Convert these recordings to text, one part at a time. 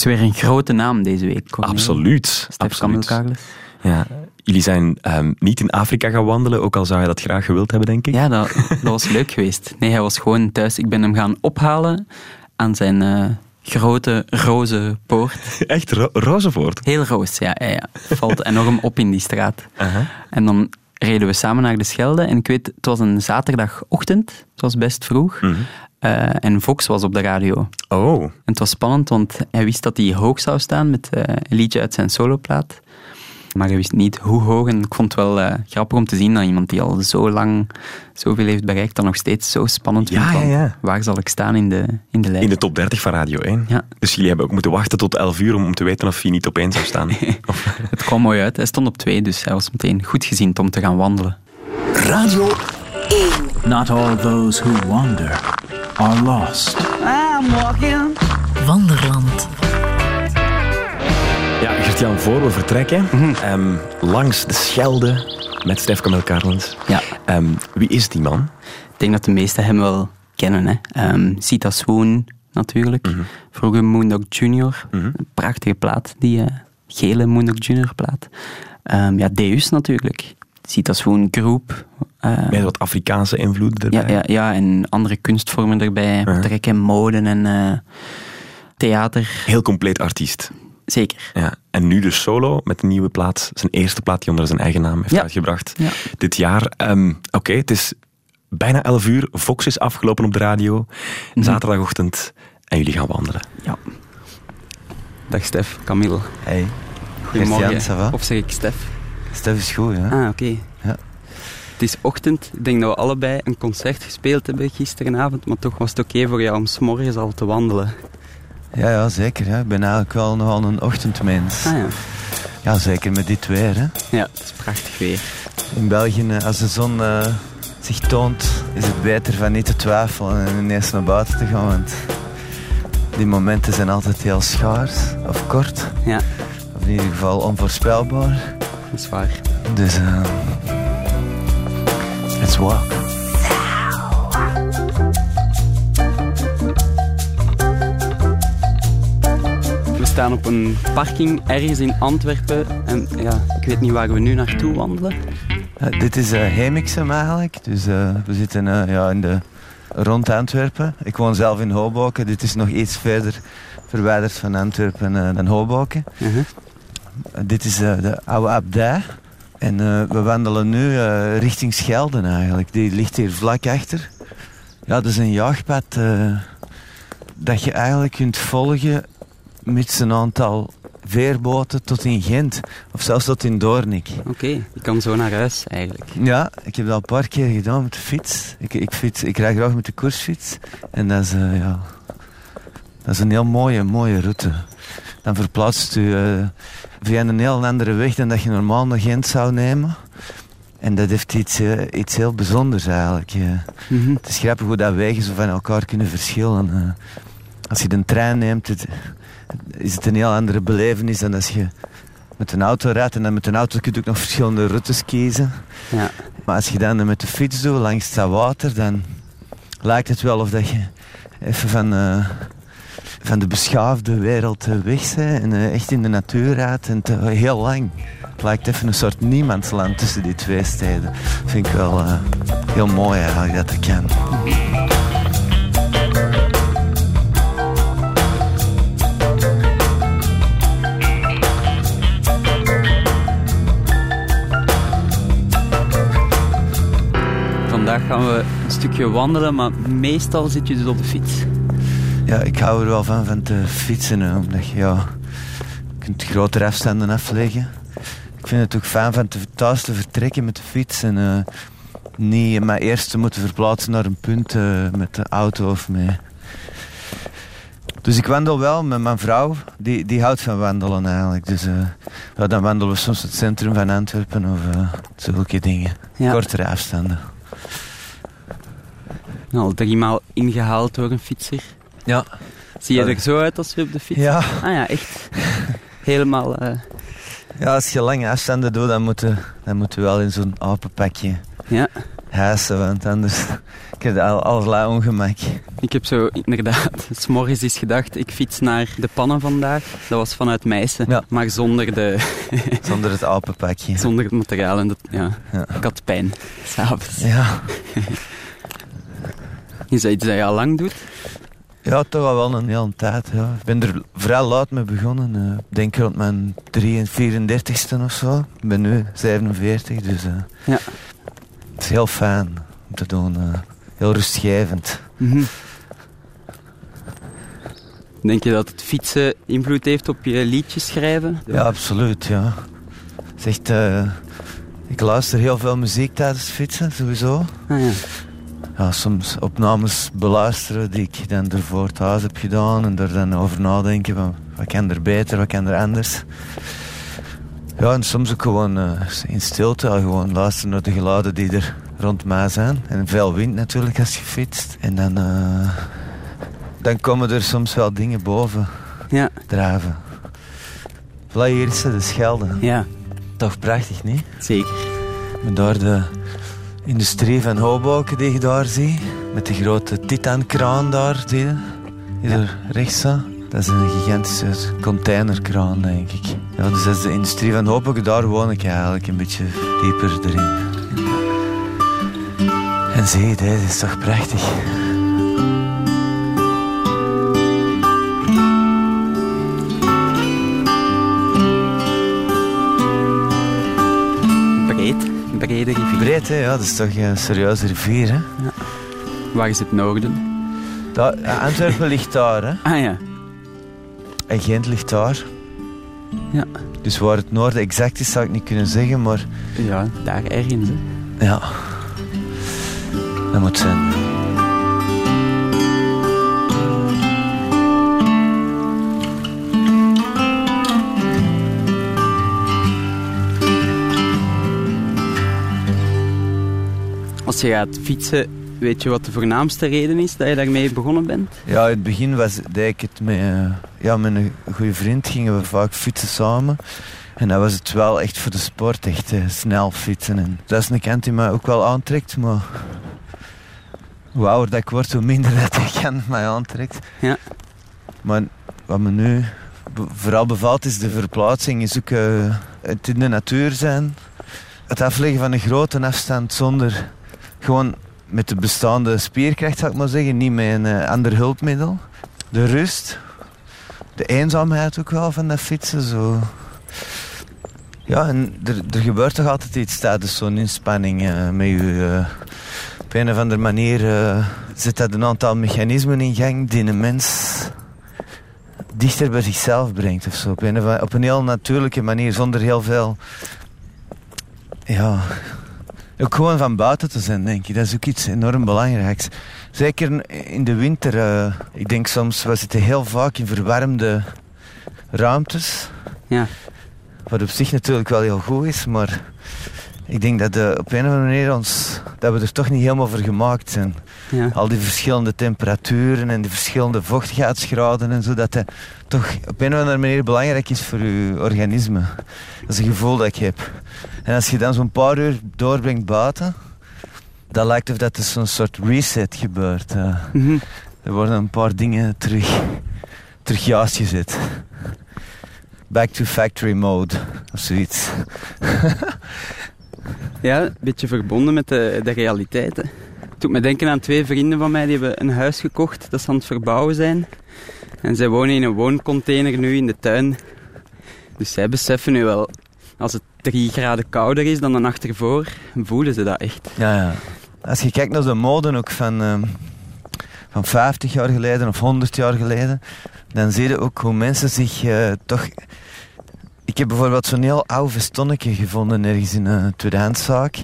is weer een grote naam deze week. Cornel. Absoluut. Absoluut. Kammelkagels. Ja. Jullie zijn ehm, niet in Afrika gaan wandelen, ook al zou je dat graag gewild hebben, denk ik. Ja, dat, dat was leuk geweest. Nee, hij was gewoon thuis. Ik ben hem gaan ophalen aan zijn eh, grote roze poort. Echt, Ro Rozenvoort. Heel roos, ja. ja, ja. Valt enorm op in die straat. En dan reden we samen naar de Schelde. En ik weet, het was een zaterdagochtend. Het was best vroeg. Mhm. Eh, en Fox was op de radio. Oh, En het was spannend, want hij wist dat hij hoog zou staan met eh, een liedje uit zijn soloplaat. Maar hij wist niet hoe hoog. En ik vond het wel eh, grappig om te zien dat iemand die al zo lang zoveel heeft bereikt, dan nog steeds zo spannend Ja, vindt. van, ja, ja. Waar zal ik staan in de, in de lijst? in de top 30 van Radio 1. Ja. Dus jullie hebben ook moeten wachten tot 11 uur om, om te weten of hij niet op 1 zou staan. Het kwam mooi uit. Hij stond op twee, dus hij was meteen goed gezien om te gaan wandelen. Radio 1. Not all those who wander are lost. I'm walking. Wanderland. Ja, Gert-Jan, voor we vertrekken, ehm, langs de Schelde met Stef Kamel Karlens. Ja. Ehm, wie is die man? Ik denk dat de meesten hem wel kennen. Hè. Ehm, Sita Swoon natuurlijk. Vroeger Moondog Junior. Een prachtige plaat, die eh, gele Moondog Junior plaat. Ehm, ja, Deus natuurlijk. Sita Swoon Groep. eh, Met wat Afrikaanse invloeden ja, erbij. ja, ja, en andere kunstvormen erbij. Uh-huh. Betrekken mode en eh, theater. Heel compleet artiest. Zeker. Ja. En nu dus solo met een nieuwe plaat. Zijn eerste plaat die onder zijn eigen naam heeft Ja. uitgebracht. Ja. Dit jaar. Ehm, Oké, het is bijna 11 uur. Fox is afgelopen op de radio. Mhm. Zaterdagochtend. En jullie gaan wandelen. Ja. Dag Stef, Camille. Hey, Goedemorgen. Of zeg ik Stef? Stef is goed, ja. Ah, oké. Ja. Het is ochtend. Ik denk dat we allebei een concert gespeeld hebben gisteravond, maar toch was het oké voor jou om s'morgens al te wandelen. Ja, ja, zeker. Ik ben eigenlijk wel nogal een ochtendmens. Ah ja. Ja, zeker met dit weer. Hè. Ja, het is prachtig weer. In België, eh, als de zon eh, zich toont, is het beter van niet te twijfelen en ineens naar buiten te gaan. Want die momenten zijn altijd heel schaars of kort. Ja, Of in ieder geval onvoorspelbaar. Dat is waar. Dus, eh let's walk. We staan op een parking ergens in Antwerpen en ja, ik weet niet waar we nu naartoe wandelen. Ja, dit is eh Hemixem eigenlijk. Dus eh, we zitten eh, ja, in de, rond Antwerpen. Ik woon zelf in Hoboken. Dit is nog iets verder verwijderd van Antwerpen eh, dan Hoboken. Uh-huh. Dit is eh, de oude abdij. En eh, we wandelen nu eh, richting Schelden eigenlijk. Die ligt hier vlak achter. Ja, dat is een jaagpad dat je eigenlijk kunt volgen met een aantal veerboten tot in Gent. Of zelfs tot in Doornik. Oké, je kan zo naar huis eigenlijk. Ja, ik heb dat een paar keer gedaan met de fiets. Ik, ik, fiets, ik rijd graag met de koersfiets. En dat is, ja, dat is een heel mooie, mooie route. Dan verplaatst u eh, via een heel andere weg dan dat je normaal naar Gent zou nemen. En dat heeft iets, eh, iets heel bijzonders eigenlijk. eh. Mhm. Het is grappig hoe dat wegen zo van elkaar kunnen verschillen. als je de trein neemt, het- is het een heel andere belevenis dan als je met een auto rijdt. En dan met een auto kun je ook nog verschillende routes kiezen. Ja. Maar als je dan met de fiets doet langs het water, dan lijkt het wel of dat je even van, van de beschaafde wereld eh, weg bent en eh, echt in de natuur rijdt. En heel lang. Het lijkt even een soort niemandsland tussen die twee steden. Vind ik wel eh, heel mooi eigenlijk dat dat kan. Vandaag gaan we een stukje wandelen, maar meestal zit je dus op de fiets. Ja, ik hou er wel van, van te fietsen. hè, Omdat je ja, je kunt grotere afstanden afleggen. Ik vind het ook fijn van te, thuis te vertrekken met de fiets. En eh, niet maar eerst te moeten verplaatsen naar een punt eh, met de auto of mee. Dus ik wandel wel met mijn vrouw. Die, die houdt van wandelen eigenlijk. Dus eh, ja, dan wandelen we soms het centrum van Antwerpen of zulke dingen. Ja. Kortere afstanden. Al driemaal ingehaald door een fietser. Ja. Zie je er zo uit als je op de fiets Ja. Ah ja, echt. Helemaal... eh, Ja, als je lange afstanden doet, dan moet je, dan moet je wel in zo'n apenpakje. ja. hijsen, want anders ik heb al, allerlei ongemak. Ik heb zo inderdaad s'morgens eens gedacht, ik fiets naar de pannen vandaag. Dat was vanuit Meissen, Ja. maar zonder, de, Zonder het apenpakje. zonder het materiaal. En dat, ja, Ja. Ik had pijn, s'avonds. Ja. Is dat iets dat je al lang doet? Ja, toch al wel een hele tijd. Ja. Ik ben er vrij laat mee begonnen. eh, Ik denk rond mijn 34ste of zo. Ik ben nu 47, dus eh, Ja. het is heel fijn om te doen. eh, heel rustgevend. Mhm. Denk je dat het fietsen invloed heeft op je liedjes schrijven? Ja, absoluut, ja. Het is echt, ik luister heel veel muziek tijdens het fietsen, sowieso. Ah, ja. Ja, soms opnames beluisteren die ik dan ervoor thuis heb gedaan en er dan over nadenken van wat kan er beter, wat kan er anders. Ja, en soms ook gewoon eh, in stilte, gewoon luisteren naar de geluiden die er rond mij zijn. En veel wind natuurlijk als je fietst. En dan, eh, dan komen er soms wel dingen boven Ja, drijven. Voilà, hier is de Schelde. ja, Toch prachtig, niet? zeker. En daar de industrie van Hoboken die je daar ziet. Met die grote titankraan daar, zie je? Die er rechts staat. Dat is een gigantische containerkraan, denk ik. Ja, dus dat is de industrie van Hoboken. Daar woon ik eigenlijk een beetje dieper erin. En zie je, deze is toch prachtig. Breed, hè? Ja, dat is toch een serieuze rivier, hè? Waar is het noorden? Daar, Antwerpen ligt daar, hè? Ah ja, En Gent ligt daar. ja. Dus waar het noorden exact is, zou ik niet kunnen zeggen, maar Ja, daar ergens. Hè. ja. Dat moet zijn. Als je gaat fietsen, weet je wat de voornaamste reden is dat je daarmee begonnen bent? Ja, in het begin was, ik het met, eh, ja, met een goede vriend. Gingen we vaak fietsen samen. En dat was het wel echt voor de sport, echt eh, snel fietsen. En dat is een kant die mij ook wel aantrekt, maar hoe ouder dat ik word, hoe minder dat die kant mij aantrekt. Ja. Maar wat me nu vooral bevalt is de verplaatsing. Is ook eh, het in de natuur zijn. Het afleggen van een grote afstand zonder gewoon met de bestaande spierkracht, zou ik maar zeggen. Niet met een eh, ander hulpmiddel. De rust. De eenzaamheid ook wel van dat fietsen. Zo. Ja, en er, er gebeurt toch altijd iets tijdens zo'n inspanning eh, met je. eh, op een of andere manier zet dat een aantal mechanismen in gang die een mens dichter bij zichzelf brengt of zo. Op een, op een heel natuurlijke manier, zonder heel veel. Ja. Ook gewoon van buiten te zijn, denk ik. Dat is ook iets enorm belangrijks. Zeker in de winter. eh, ik denk soms, we zitten heel vaak in verwarmde ruimtes. Ja. Wat op zich natuurlijk wel heel goed is, maar ik denk dat eh, op een of andere manier ons, dat we er toch niet helemaal voor gemaakt zijn. Ja. Al die verschillende temperaturen en die verschillende vochtigheidsgraden en zo, dat dat toch op een of andere manier belangrijk is voor je organisme. Dat is een gevoel dat ik heb. En als je dan zo'n paar uur doorbrengt buiten, dan lijkt of dat er zo'n soort reset gebeurt. eh. Mhm. er worden een paar dingen terug, terug juist gezet. Back to factory mode of zoiets. Ja, een beetje verbonden met de, de realiteit. Hè. Het doet me denken aan twee vrienden van mij die hebben een huis gekocht dat ze aan het verbouwen zijn. En zij wonen in een wooncontainer nu in de tuin. Dus zij beseffen nu wel, als het drie graden kouder is dan de nacht ervoor, voelen ze dat echt. Ja, ja. Als je kijkt naar de mode ook van, ehm, van 50 jaar geleden of 100 jaar geleden, dan zie je ook hoe mensen zich eh, toch. Ik heb bijvoorbeeld zo'n heel oud vestonnetje gevonden ergens in een tweedehandszaak.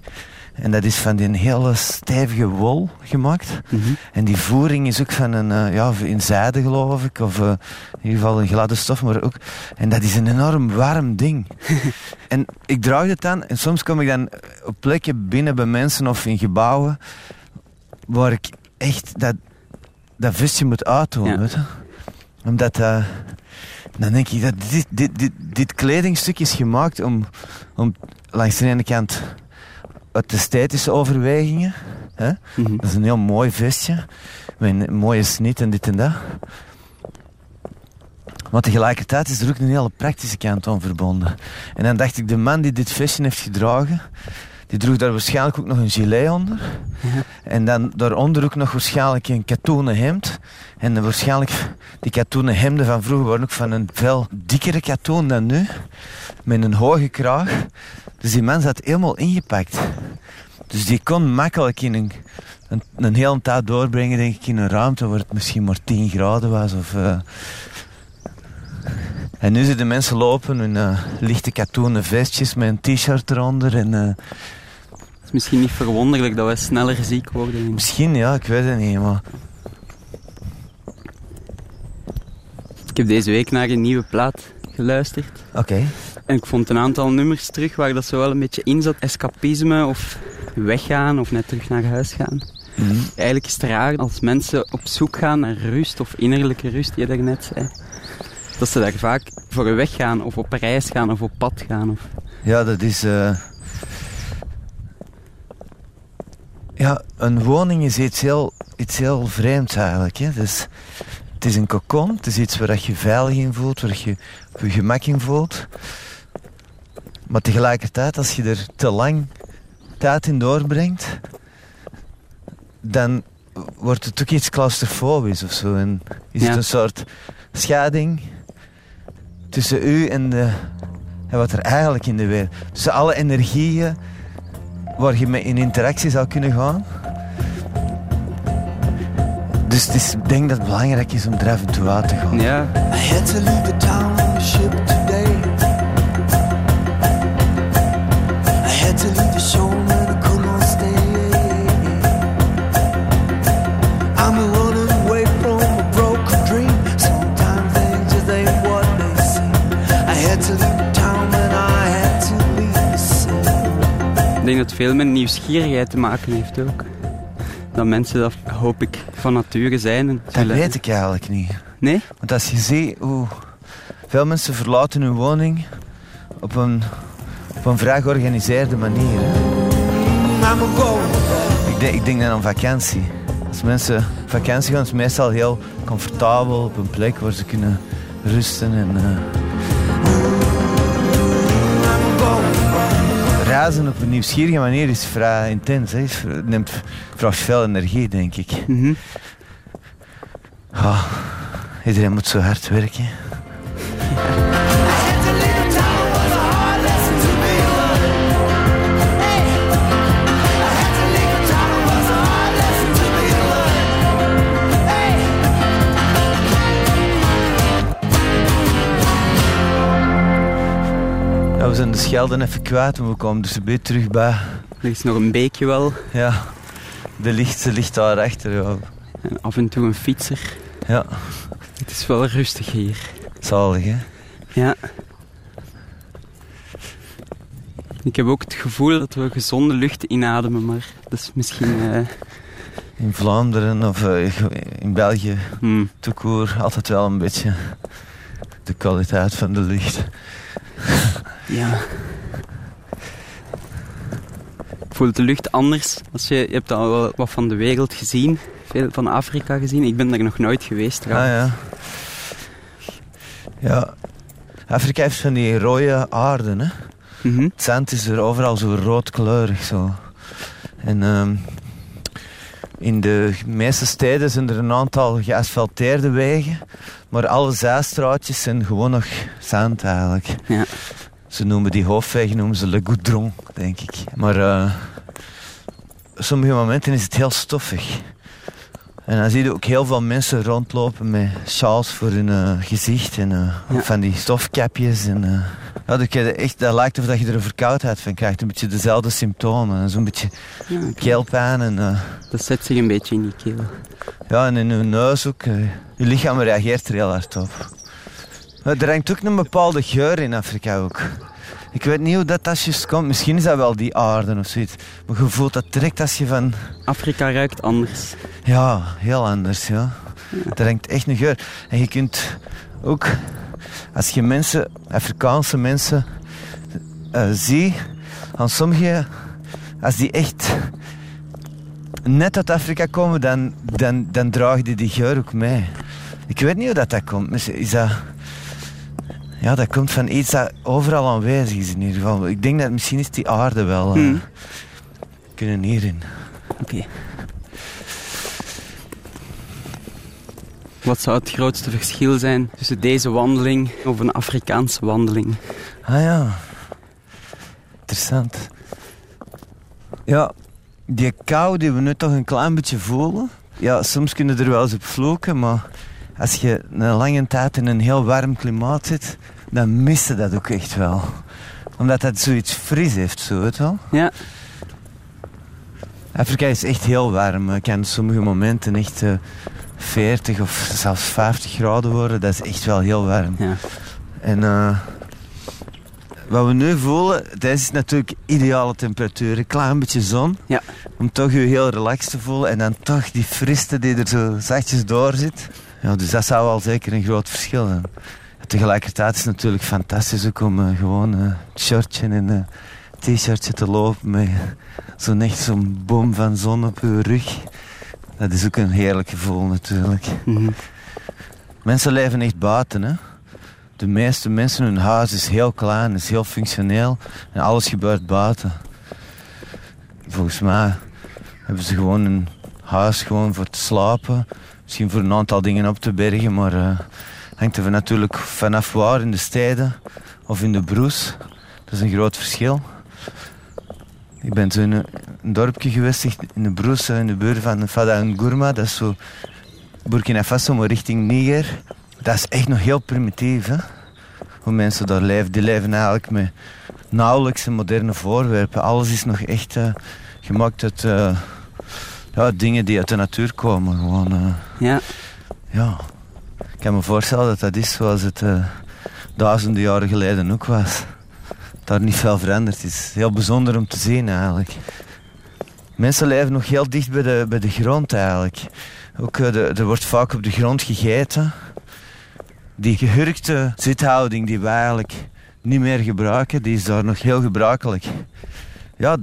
En dat is van die hele stevige wol gemaakt. Mhm. En die voering is ook van een, eh, ja, in zijde geloof ik, of eh, in ieder geval een gladde stof, maar ook... En dat is een enorm warm ding. en ik draag het dan, en soms kom ik dan op plekken binnen bij mensen of in gebouwen, waar ik echt dat, dat vestje moet uitdoen, Ja. weet je. Omdat eh, dan denk ik dat dit, dit, dit, dit kledingstuk is gemaakt om, om langs de ene kant uit esthetische overwegingen. Hè? Mhm. Dat is een heel mooi vestje. Met een mooie snit en dit en dat. Maar tegelijkertijd is er ook een hele praktische kant aan verbonden. En dan dacht ik, de man die dit vestje heeft gedragen, die droeg daar waarschijnlijk ook nog een gilet onder. En dan daaronder ook nog waarschijnlijk een katoenen hemd. En waarschijnlijk, die katoenen hemden van vroeger waren ook van een veel dikkere katoen dan nu. Met een hoge kraag. Dus die man zat helemaal ingepakt. Dus die kon makkelijk in een, een, een hele tijd doorbrengen, denk ik, in een ruimte waar het misschien maar 10 graden was. Of, eh. En nu zitten mensen lopen in eh, lichte katoenen vestjes met een t-shirt eronder. En, eh, Het is misschien niet verwonderlijk dat we sneller ziek worden. misschien, ja, ik weet het niet, maar... Ik heb deze week naar een nieuwe plaat geluisterd. Oké. En ik vond een aantal nummers terug waar dat zo wel een beetje in zat. Escapisme of weggaan of net terug naar huis gaan. Mhm. Eigenlijk is het raar als mensen op zoek gaan naar rust of innerlijke rust, die je net zei. Dat ze daar vaak voor weggaan of op reis gaan of op pad gaan. Of... Ja, dat is... eh, Ja, een woning is iets heel, iets heel vreemds eigenlijk. Hè? Dus, het is een kokon, het is iets waar je veilig in voelt, waar je op je gemak in voelt. Maar tegelijkertijd, als je er te lang tijd in doorbrengt, dan wordt het ook iets claustrofobisch of zo. En is Ja. het een soort scheiding tussen u en, de, en wat er eigenlijk in de wereld... Tussen alle energieën waar je mee in interactie zou kunnen gaan. Dus het is, ik denk dat het belangrijk is om er af en toe uit te gaan. Ja, denk dat het veel met nieuwsgierigheid te maken heeft ook. Dat mensen dat, hoop ik, van nature zijn. En Dat weet ik eigenlijk niet. Nee? Want als je ziet hoe veel mensen verlaten hun woning op een, op een vrij georganiseerde manier. Ik denk, ik denk dan aan vakantie. Als mensen op vakantie gaan, is het meestal heel comfortabel op een plek waar ze kunnen rusten. En, eh, reizen op een nieuwsgierige manier is vrij intens. Hè. Het neemt, vraagt veel energie, denk ik. Mhm. Ah, iedereen moet zo hard werken. Ja, we zijn de Schelden even kwijt, maar we komen dus een beetje terug bij. Er is nog een beekje wel. Ja, de licht ligt daarachter. Ja. En af en toe een fietser. ja, Het is wel rustig hier. zalig hè. Ja. Ik heb ook het gevoel dat we gezonde lucht inademen, maar dat is misschien... eh, In Vlaanderen of eh, in België, hmm. toekoor, altijd wel een beetje de kwaliteit van de lucht. Ja. Ik voel de lucht anders. Als je, je hebt al wel wat van de wereld gezien, veel van Afrika gezien. Ik ben daar nog nooit geweest Ah trouwens. ja. Ja, Afrika heeft van die rode aarden. Hè? Mhm. Het zand is er overal zo roodkleurig. Zo. En ehm, in de meeste steden zijn er een aantal geasfalteerde wegen. Maar alle zijstraatjes zijn gewoon nog zand eigenlijk. Ja. Ze noemen die hoofdwegen noemen ze le goudron, denk ik. Maar eh, op sommige momenten is het heel stoffig. En dan zie je ook heel veel mensen rondlopen met sjaals voor hun eh, gezicht en eh, Ja. van die stofkapjes. En, ja, dat, je echt, dat lijkt of dat je er een verkoudheid van krijgt. Een beetje dezelfde symptomen. Zo'n beetje Ja, keelpijn en, Dat zet zich een beetje in die keel. ja, en in je neus ook. je lichaam reageert er heel hard op. Er hangt ook een bepaalde geur in Afrika ook. Ik weet niet hoe dat, juist komt. Misschien is dat wel die aarde of zoiets. Maar je voelt dat direct als je van... Afrika ruikt anders. Ja, heel anders, ja. Er hangt echt een geur. En je kunt ook... Als je mensen, Afrikaanse mensen, eh ziet... Aan sommige als die echt net uit Afrika komen, dan, dan, dan dragen die die geur ook mee. Ik weet niet hoe dat, dat komt. Is dat... Ja, dat komt van iets dat overal aanwezig is in ieder geval. Ik denk dat misschien is die aarde wel... eh, Hmm. kunnen hierin. Oké. Wat zou het grootste verschil zijn tussen deze wandeling of een Afrikaanse wandeling? Ah ja. Interessant. Ja, die kou die we nu toch een klein beetje voelen. Ja, soms kunnen er wel eens op vloeken, maar als je een lange tijd in een heel warm klimaat zit, dan mis je dat ook echt wel. Omdat dat zoiets fris heeft, zo je wel. Ja, Afrika is echt heel warm. Het kan sommige momenten echt eh, 40 of zelfs 50 graden worden. Dat is echt wel heel warm. ja. En eh, wat we nu voelen, dat is natuurlijk ideale temperatuur. Een klein beetje zon, Ja. om toch je heel relaxed te voelen. En dan toch die friste die er zo zachtjes door zit. Ja, dus dat zou wel zeker een groot verschil zijn. Tegelijkertijd is het natuurlijk fantastisch ook om eh, gewoon een shirtje en een t-shirtje te lopen met zo'n echt zo'n boom van zon op je rug. Dat is ook een heerlijk gevoel natuurlijk. Mhm. Mensen leven echt buiten, hè. De meeste mensen, hun huis is heel klein, is heel functioneel. En alles gebeurt buiten. Volgens mij hebben ze gewoon een huis gewoon voor te slapen. Misschien voor een aantal dingen op te bergen, maar eh hangt er natuurlijk vanaf waar in de steden of in de broes. Dat is een groot verschil. Ik ben zo in een, een dorpje geweest in de broes, eh, in de buurt van Fada Gourma. Dat is zo Burkina Faso, maar richting Niger. Dat is echt nog heel primitief, hè. Hoe mensen daar leven. Die leven eigenlijk met nauwelijks moderne voorwerpen. Alles is nog echt eh, gemaakt uit eh, ja, dingen die uit de natuur komen. Gewoon, eh, ja. ja. Ik kan me voorstellen dat dat is zoals het eh, duizenden jaren geleden ook was. Daar niet veel veranderd is. Heel bijzonder om te zien eigenlijk. Mensen leven nog heel dicht bij de, bij de grond eigenlijk. Ook, eh, de, er wordt vaak op de grond gegeten. Die gehurkte zithouding die we eigenlijk niet meer gebruiken, die is daar nog heel gebruikelijk. Ja,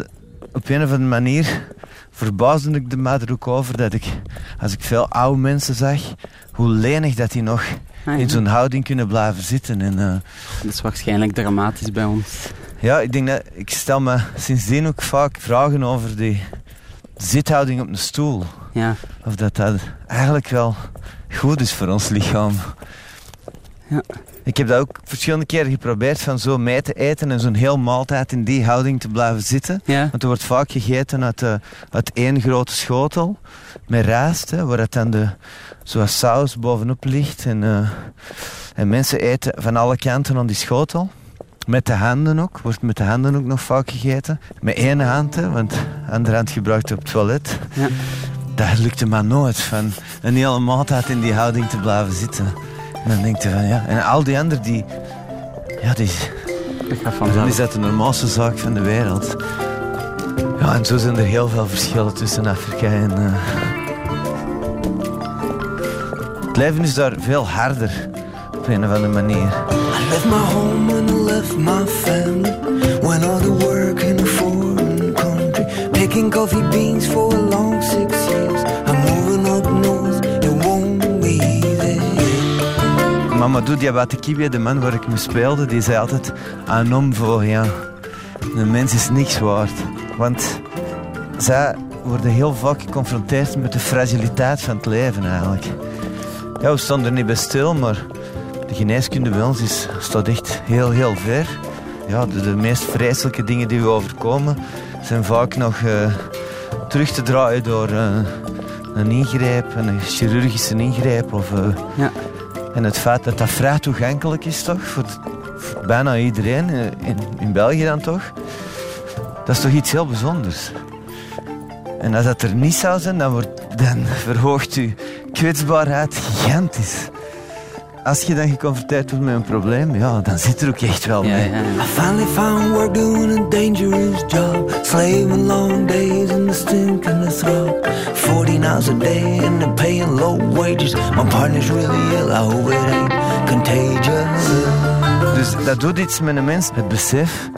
op een of andere manier verbaasde ik de mij er ook over dat ik, als ik veel oude mensen zag, hoe lenig dat die nog Ah, ja. in zo'n houding kunnen blijven zitten. En, eh, Dat is waarschijnlijk dramatisch bij ons. ja, ik denk dat ik stel me sindsdien ook vaak vragen over die zithouding op een stoel. Ja, Of dat dat eigenlijk wel goed is voor ons lichaam. Ja. Ik heb dat ook verschillende keren geprobeerd van zo mee te eten en zo'n heel maaltijd in die houding te blijven zitten. ja. Want er wordt vaak gegeten uit, eh, uit één grote schotel met rijst, hè, waar het dan de, zoals saus bovenop ligt. En, eh, en mensen eten van alle kanten aan die schotel. Met de handen ook, wordt met de handen ook nog vaak gegeten. Met één hand, hè, want de andere hand gebruikt op het toilet. Ja. Dat lukte me nooit, van een hele maaltijd in die houding te blijven zitten. En dan denk je van ja, en al die anderen die, ja, die, gaat dan is dat de normaalste zaak van de wereld. Ja, en zo zijn er heel veel verschillen tussen Afrika en... eh, Het leven is daar veel harder, op een of andere manier. I left my home and I left my family. Went on to work in a foreign country. Picking coffee beans for a long Mamadou Diabatekibi, de man waar ik me speelde, die zei altijd... Un homme vaut. Een mens is niks waard. Want zij worden heel vaak geconfronteerd met de fragiliteit van het leven eigenlijk. Ja, we staan er niet bij stil, maar de geneeskunde bij ons is, staat echt heel, heel ver. Ja, de, de meest vreselijke dingen die we overkomen zijn vaak nog eh, terug te draaien door eh, een ingreep, een chirurgische ingreep of... eh, Ja. En het feit dat dat vrij toegankelijk is toch, voor, bijna iedereen, eh, in, in België dan toch, dat is toch iets heel bijzonders. En als dat er niet zou zijn, dan, wordt, dan verhoogt uw kwetsbaarheid gigantisch. Als je dan geconfronteerd wordt met een probleem, ja, dan zit er ook echt wel Ja, mee. ja, ja. I finally found work doing a dangerous job. Slaving long days in the stink and the throb. 14 hours a day and they're paying low wages. My partner's really ill, I hope it ain't contagious. Dus dat doet iets met een mens. Het besef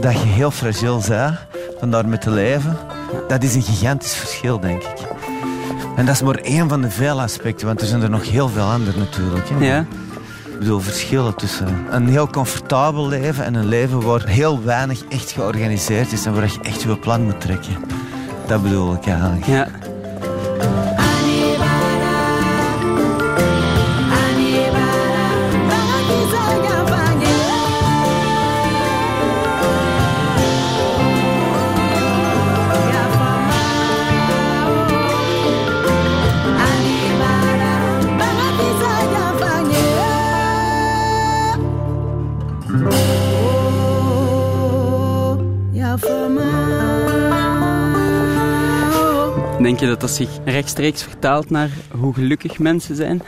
dat je heel fragiel bent. van daarmee te leven, dat is een gigantisch verschil, denk ik. En dat is maar één van de vele aspecten, want er zijn er nog heel veel andere natuurlijk. Hè. Ja. Ik bedoel, verschillen tussen een heel comfortabel leven en een leven waar heel weinig echt georganiseerd is en waar je echt je plan moet trekken. Dat bedoel ik eigenlijk. Ja. Denk je dat dat zich rechtstreeks vertaalt naar hoe gelukkig mensen zijn?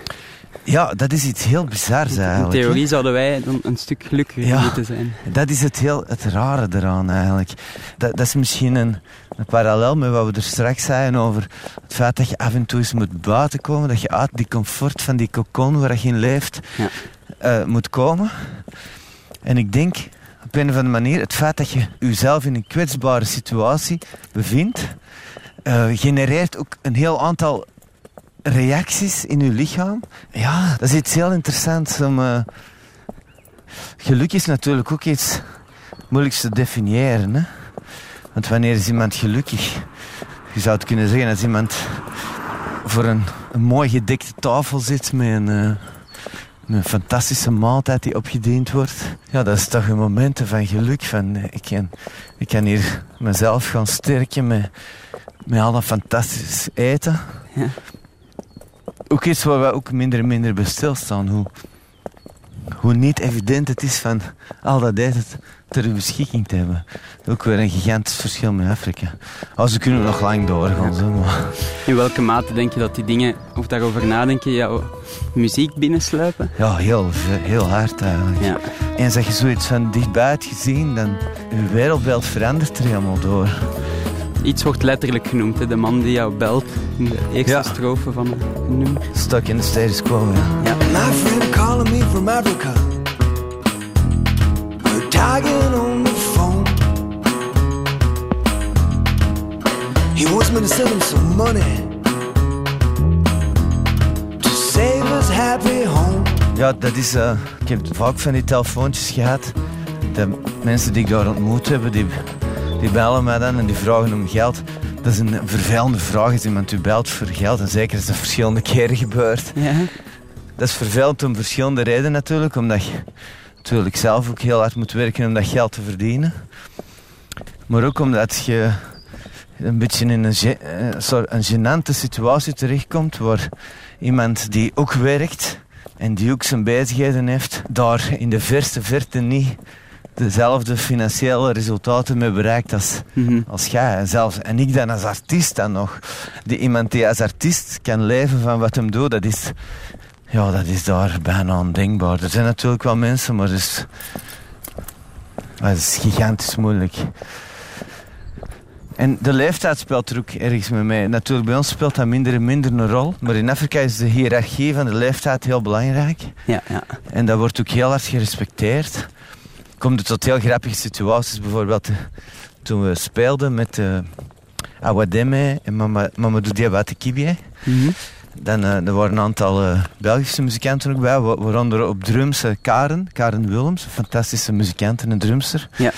Ja, dat is iets heel bizars In eigenlijk. hè. theorie zouden wij dan een stuk gelukkiger Ja. moeten zijn. Dat is het, heel, het rare eraan eigenlijk. Dat, dat is misschien een, een parallel met wat we er straks zeiden over het feit dat je af en toe eens moet buiten komen. Dat je uit die comfort van die cocon waar je in leeft Ja. eh, moet komen. En ik denk op een of andere manier het feit dat je jezelf in een kwetsbare situatie bevindt, eh, genereert ook een heel aantal reacties in je lichaam. Ja, dat is iets heel interessants om... eh, Geluk is natuurlijk ook iets moeilijks te definiëren. Hè? Want wanneer is iemand gelukkig? Je zou het kunnen zeggen als iemand voor een, een mooi gedekte tafel zit met een, eh, een fantastische maaltijd die opgediend wordt. Ja, dat is toch een momenten van geluk. Van, ik, kan, ik kan hier mezelf gaan sterken met, met al dat fantastisch eten. Ja. Ook iets waar we ook minder en minder bij stilstaan. Hoe, hoe niet evident het is van al dat eten ter beschikking te hebben. Ook weer een gigantisch verschil met Afrika. Als we kunnen nog lang doorgaan. Zo, maar. In welke mate denk je dat die dingen, of daarover nadenken, jouw muziek binnensluipen? Ja, heel, heel hard eigenlijk. Ja. Eens dat je zoiets van dichtbij hebt gezien, dan je wereldbeeld verandert er helemaal door. Iets wordt letterlijk genoemd, hè? de man die jou belt in de eerste Ja. strofe van een nummer. Stuck in the status quo, ja. My friend calling me from Africa. We're talking on the phone. He wants me to send him some money to save us happy home. Ja, dat is... eh, ik heb vaak van die telefoontjes gehad. De mensen die ik daar ontmoet heb, die, die bellen mij dan en die vragen om geld. Dat is een vervelende vraag als iemand u belt voor geld. En zeker als dat verschillende keren gebeurt. Ja. Dat is vervelend om verschillende redenen natuurlijk. Omdat je natuurlijk zelf ook heel hard moet werken om dat geld te verdienen. Maar ook omdat je een beetje in een, eh, soort een gênante situatie terechtkomt. Waar iemand die ook werkt en die ook zijn bezigheden heeft, daar in de verste verte niet dezelfde financiële resultaten mee bereikt als, Mhm. als jij. En, zelfs, en ik dan als artiest dan nog. Die, iemand die als artiest kan leven van wat hem doet, dat is, ja, dat is daar bijna ondenkbaar. Er zijn natuurlijk wel mensen, maar het is, is gigantisch moeilijk. En de leeftijd speelt er ook ergens mee mee. Natuurlijk, bij ons speelt dat minder en minder een rol. Maar in Afrika is de hiërarchie van de leeftijd heel belangrijk. Ja, ja. En dat wordt ook heel hard gerespecteerd. Komt het tot heel grappige situaties. Bijvoorbeeld eh, toen we speelden met uh, Awademe en Mama- Mamadou Diabate Kibie. Mhm. Dan eh, er waren een aantal Belgische muzikanten ook bij. wa- Waaronder op drums Karen, Karen Willems. Een fantastische muzikant en een drumster. Ja.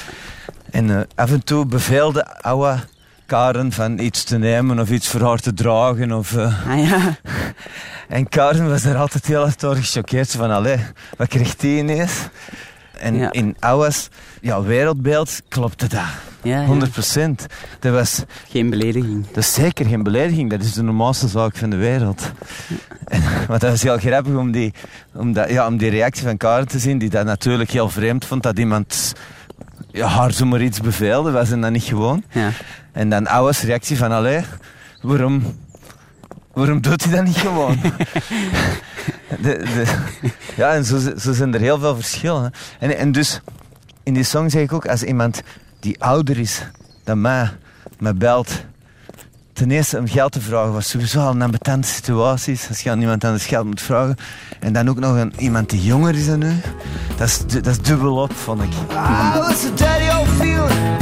En af en toe beveelde Awa Karen van iets te nemen of iets voor haar te dragen. Of, Ah ja. en Karen was er altijd heel erg door gechoqueerd. Van, allee, wat krijgt die ineens? En Ja. in Awa's ja, wereldbeeld klopte dat. ja, ja. 100 procent. Dat, was, Geen belediging. dat is zeker geen belediging. Dat is de normaalste zaak van de wereld. En, maar dat was heel grappig om die, om, dat, ja, om die reactie van Karen te zien. Die dat natuurlijk heel vreemd vond. Dat iemand ja, haar zomaar iets beveelde. Was ze dat niet gewoon. Ja. En dan Awa's reactie van, allee, waarom, waarom doet hij dat niet gewoon? de, de, ja, en zo, zo zijn er heel veel verschillen. En, en dus, in die song zeg ik ook, als iemand die ouder is dan mij, me belt, ten eerste om geld te vragen, was sowieso al een ambetante situatie is, als je aan iemand anders geld moet vragen. En dan ook nog een, iemand die jonger is dan u. Dat is, du- dat is dubbel op, vond ik. Ah, a dirty old feeling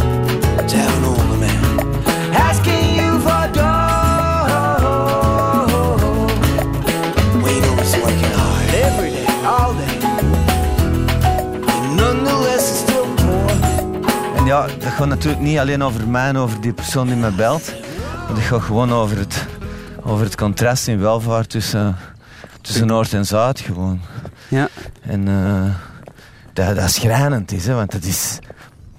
ja, dat gaat natuurlijk niet alleen over mij en over die persoon die me belt. Maar dat gaat gewoon over het, over het contrast in welvaart tussen, tussen Noord en Zuid gewoon. Ja. En eh, dat, dat schrijnend is, hè, want dat, is,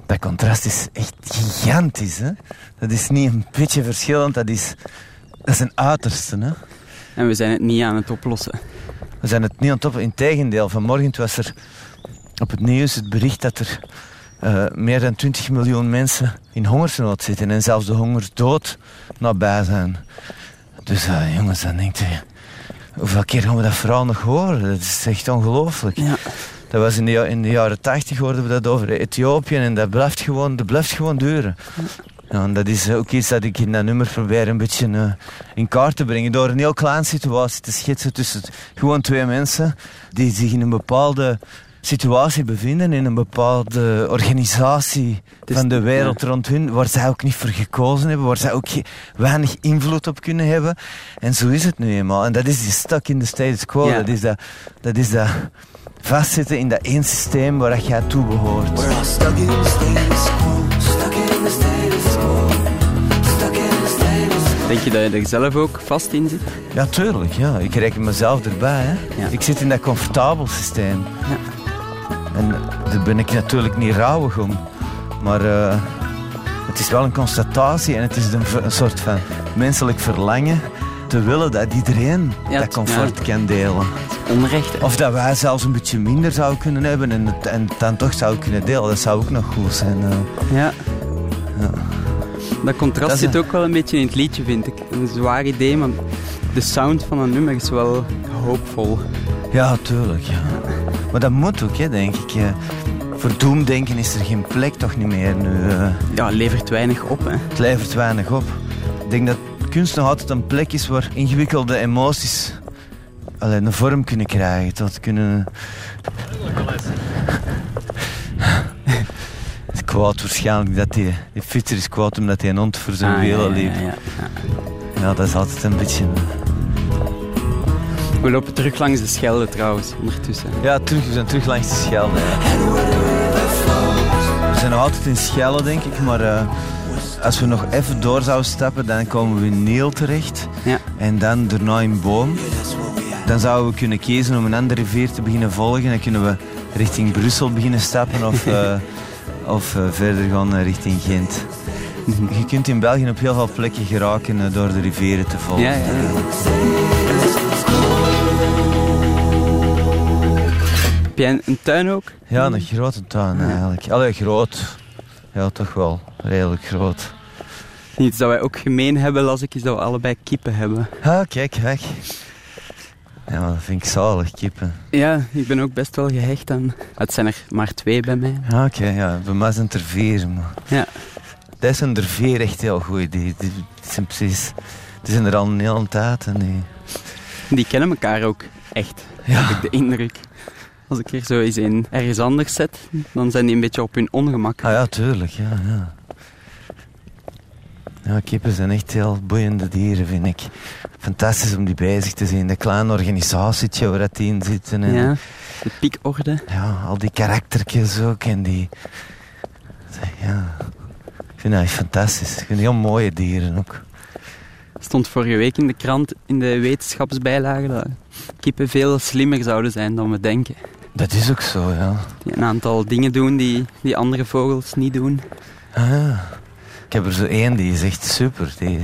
dat contrast is echt gigantisch. Hè. Dat is niet een beetje verschillend, dat is, dat is een uiterste. Hè. En we zijn het niet aan het oplossen. We zijn het niet aan het op. Integendeel, vanmorgen was er op het nieuws het bericht dat er eh, meer dan 20 miljoen mensen in hongersnood zitten en zelfs de hongersdood nabij zijn. Dus eh, jongens, dan denkt je, hoeveel keer gaan we dat verhaal nog horen? Dat is echt ongelooflijk. Ja. Dat was in de, in de jaren 80 hoorden we dat over Ethiopië en dat blijft gewoon, dat blijft gewoon duren. Ja, en dat is ook iets dat ik in dat nummer probeer een beetje eh, in kaart te brengen. Door een heel kleine situatie te schetsen tussen gewoon twee mensen die zich in een bepaalde situatie bevinden, in een bepaalde organisatie is- van de wereld rond hun, waar zij ook niet voor gekozen hebben, waar zij ook weinig invloed op kunnen hebben. En zo is het nu eenmaal. En dat is die stuck in the status quo. Ja. Dat is dat, dat is dat vastzitten in dat één systeem waar dat jij toe behoort. Denk je dat je er zelf ook vast in zit? Ja, tuurlijk. Ja. Ik reken mezelf erbij. Hè. Ja. Ik zit in dat comfortabel systeem. Ja. En daar ben ik natuurlijk niet rouwig om. Maar eh, het is wel een constatatie en het is een, soort van menselijk verlangen te willen dat iedereen Ja, dat comfort kan delen. Onrecht. hè? Of dat wij zelfs een beetje minder zouden kunnen hebben en het, en het dan toch zouden kunnen delen. Dat zou ook nog goed zijn. eh. Ja. Dat contrast Dat is zit een- ook wel een beetje in het liedje, vind ik. Een zwaar idee, maar de sound van een nummer is wel hoopvol. Ja, tuurlijk. Ja. Maar dat moet ook, hè, denk ik. Voor doemdenken is er geen plek toch niet meer nu. eh. Ja, levert weinig op, hè. Het levert weinig op. Ik denk dat kunst nog altijd een plek is waar ingewikkelde emoties allee, een vorm kunnen krijgen. Tot kunnen... Het is kwaad waarschijnlijk dat die, die fietser is kwaad omdat hij een hond voor zijn Ah, ja, wielen ja, liep. ja, ja, ja. Ja, dat is altijd een beetje... We lopen terug langs de Schelde trouwens, ondertussen. Ja, terug, we zijn terug langs de Schelde. We zijn nog altijd in Schelde, denk ik, maar eh, als we nog even door zouden stappen, dan komen we in Niel terecht. Ja. En dan daarna in Boom. Dan zouden we kunnen kiezen om een andere rivier te beginnen volgen. Dan kunnen we richting Brussel beginnen stappen of, eh, of eh, verder gaan richting Gent. Je kunt in België op heel veel plekken geraken door de rivieren te volgen. Ja, ja. Heb jij een, tuin ook? Ja, een grote tuin eigenlijk. Allee, groot. Ja, toch wel. Redelijk groot. Iets dat wij ook gemeen hebben, las ik, is dat we allebei kippen hebben. Ah, kijk, weg. Ja, dat vind ik zalig, kippen. Ja, ik ben ook best wel gehecht aan... Het zijn er maar twee bij mij. Ah, Oké, ja, bij mij zijn het er vier. Maar Ja. dat zijn er vier echt heel goed. Die, die, die zijn precies... Die zijn er al een hele tijd. En die... Die kennen elkaar ook echt, heb ik de indruk. Als ik er zo eens een ergens anders zet, dan zijn die een beetje op hun ongemak. Ah ja, tuurlijk, ja, ja. Ja, kippen zijn echt heel boeiende dieren, vind ik. Fantastisch om die bezig te zien. Dat kleine organisatietje waar die in zitten. En, Ja, de piekorde. Ja, al die karaktertjes ook en die... Ja, ik vind dat echt fantastisch. Ik vind heel mooie dieren ook. Stond vorige week in de krant in de wetenschapsbijlage dat kippen veel slimmer zouden zijn dan we denken. Dat is ook zo, ja. Die een aantal dingen doen die, die andere vogels niet doen. Ah, ja. Ik heb er zo één die is echt super. Die,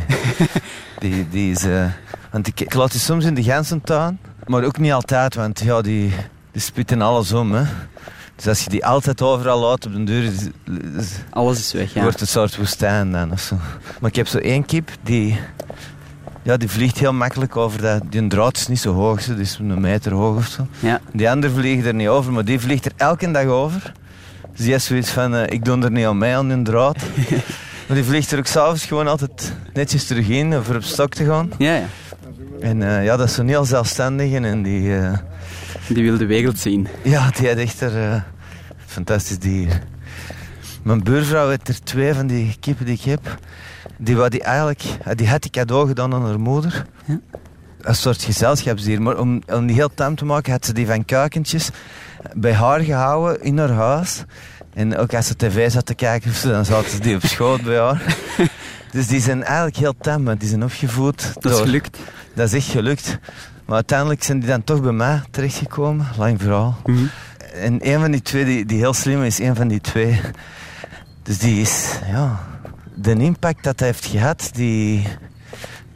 die, die is... eh, want ik, ik laat die soms in de ganzentuin, maar ook niet altijd, want ja, die, die spitten alles om, hè. Dus als je die altijd overal laat op de deur, is, is- Alles is weg, ja. wordt het een soort woestijn dan of zo. Maar ik heb zo één kip die... Ja, die vliegt heel makkelijk over dat... Die draad is niet zo hoog, zo, die is een meter hoog of zo. Ja, Die andere vliegen er niet over, maar die vliegt er elke dag over. Dus die heeft zoiets van, eh, ik doe er niet aan mij aan hun draad. maar die vliegt er ook s'avonds gewoon altijd netjes terug in, om voor op stok te gaan. ja, ja. En eh, ja, dat is zo'n heel zelfstandige en die... eh, Die wil de wereld zien. ja, die had echt er... fantastisch dier. Mijn buurvrouw heeft er twee van die kippen die ik heb. Die, wou die, eigenlijk, die had ik cadeau gedaan aan haar moeder. Ja. Een soort gezelschapsdier. Maar om, om die heel tam te maken, had ze die van kuikentjes bij haar gehouden in haar huis. En ook als ze tv zat te kijken, dan zaten ze die op schoot bij haar. Dus die zijn eigenlijk heel tam, want die zijn opgevoed. Dat is door- gelukt. Dat is echt gelukt. Maar uiteindelijk zijn die dan toch bij mij terechtgekomen. Lang verhaal. Mhm. En een van die twee, die, heel slim is, een van die twee. Dus die is, ja... De impact dat hij heeft gehad, die...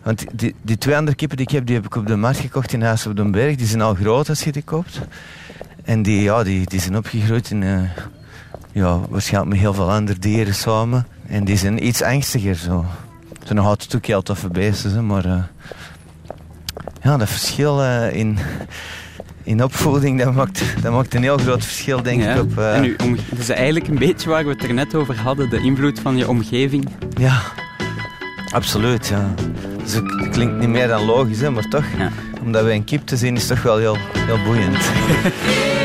Want die, die twee andere kippen die ik heb, die heb ik op de markt gekocht in Huis op den Berg. Die zijn al groot als je die koopt. En die, ja, die, die zijn opgegroeid in... eh, ja, waarschijnlijk met heel veel andere dieren samen. En die zijn iets angstiger zo. Ze zijn nog altijd ook heel toffe beesten, maar... eh, ja, dat verschil eh, in, in opvoeding, dat maakt, dat maakt een heel groot verschil, denk Ja. ik. Op, eh, En dat is eigenlijk een beetje waar we het er net over hadden, de invloed van je omgeving. Ja, absoluut. Ja. Dus het klinkt niet meer dan logisch, hè, maar toch. Ja. Omdat wij een kip te zien, is toch wel heel, heel boeiend.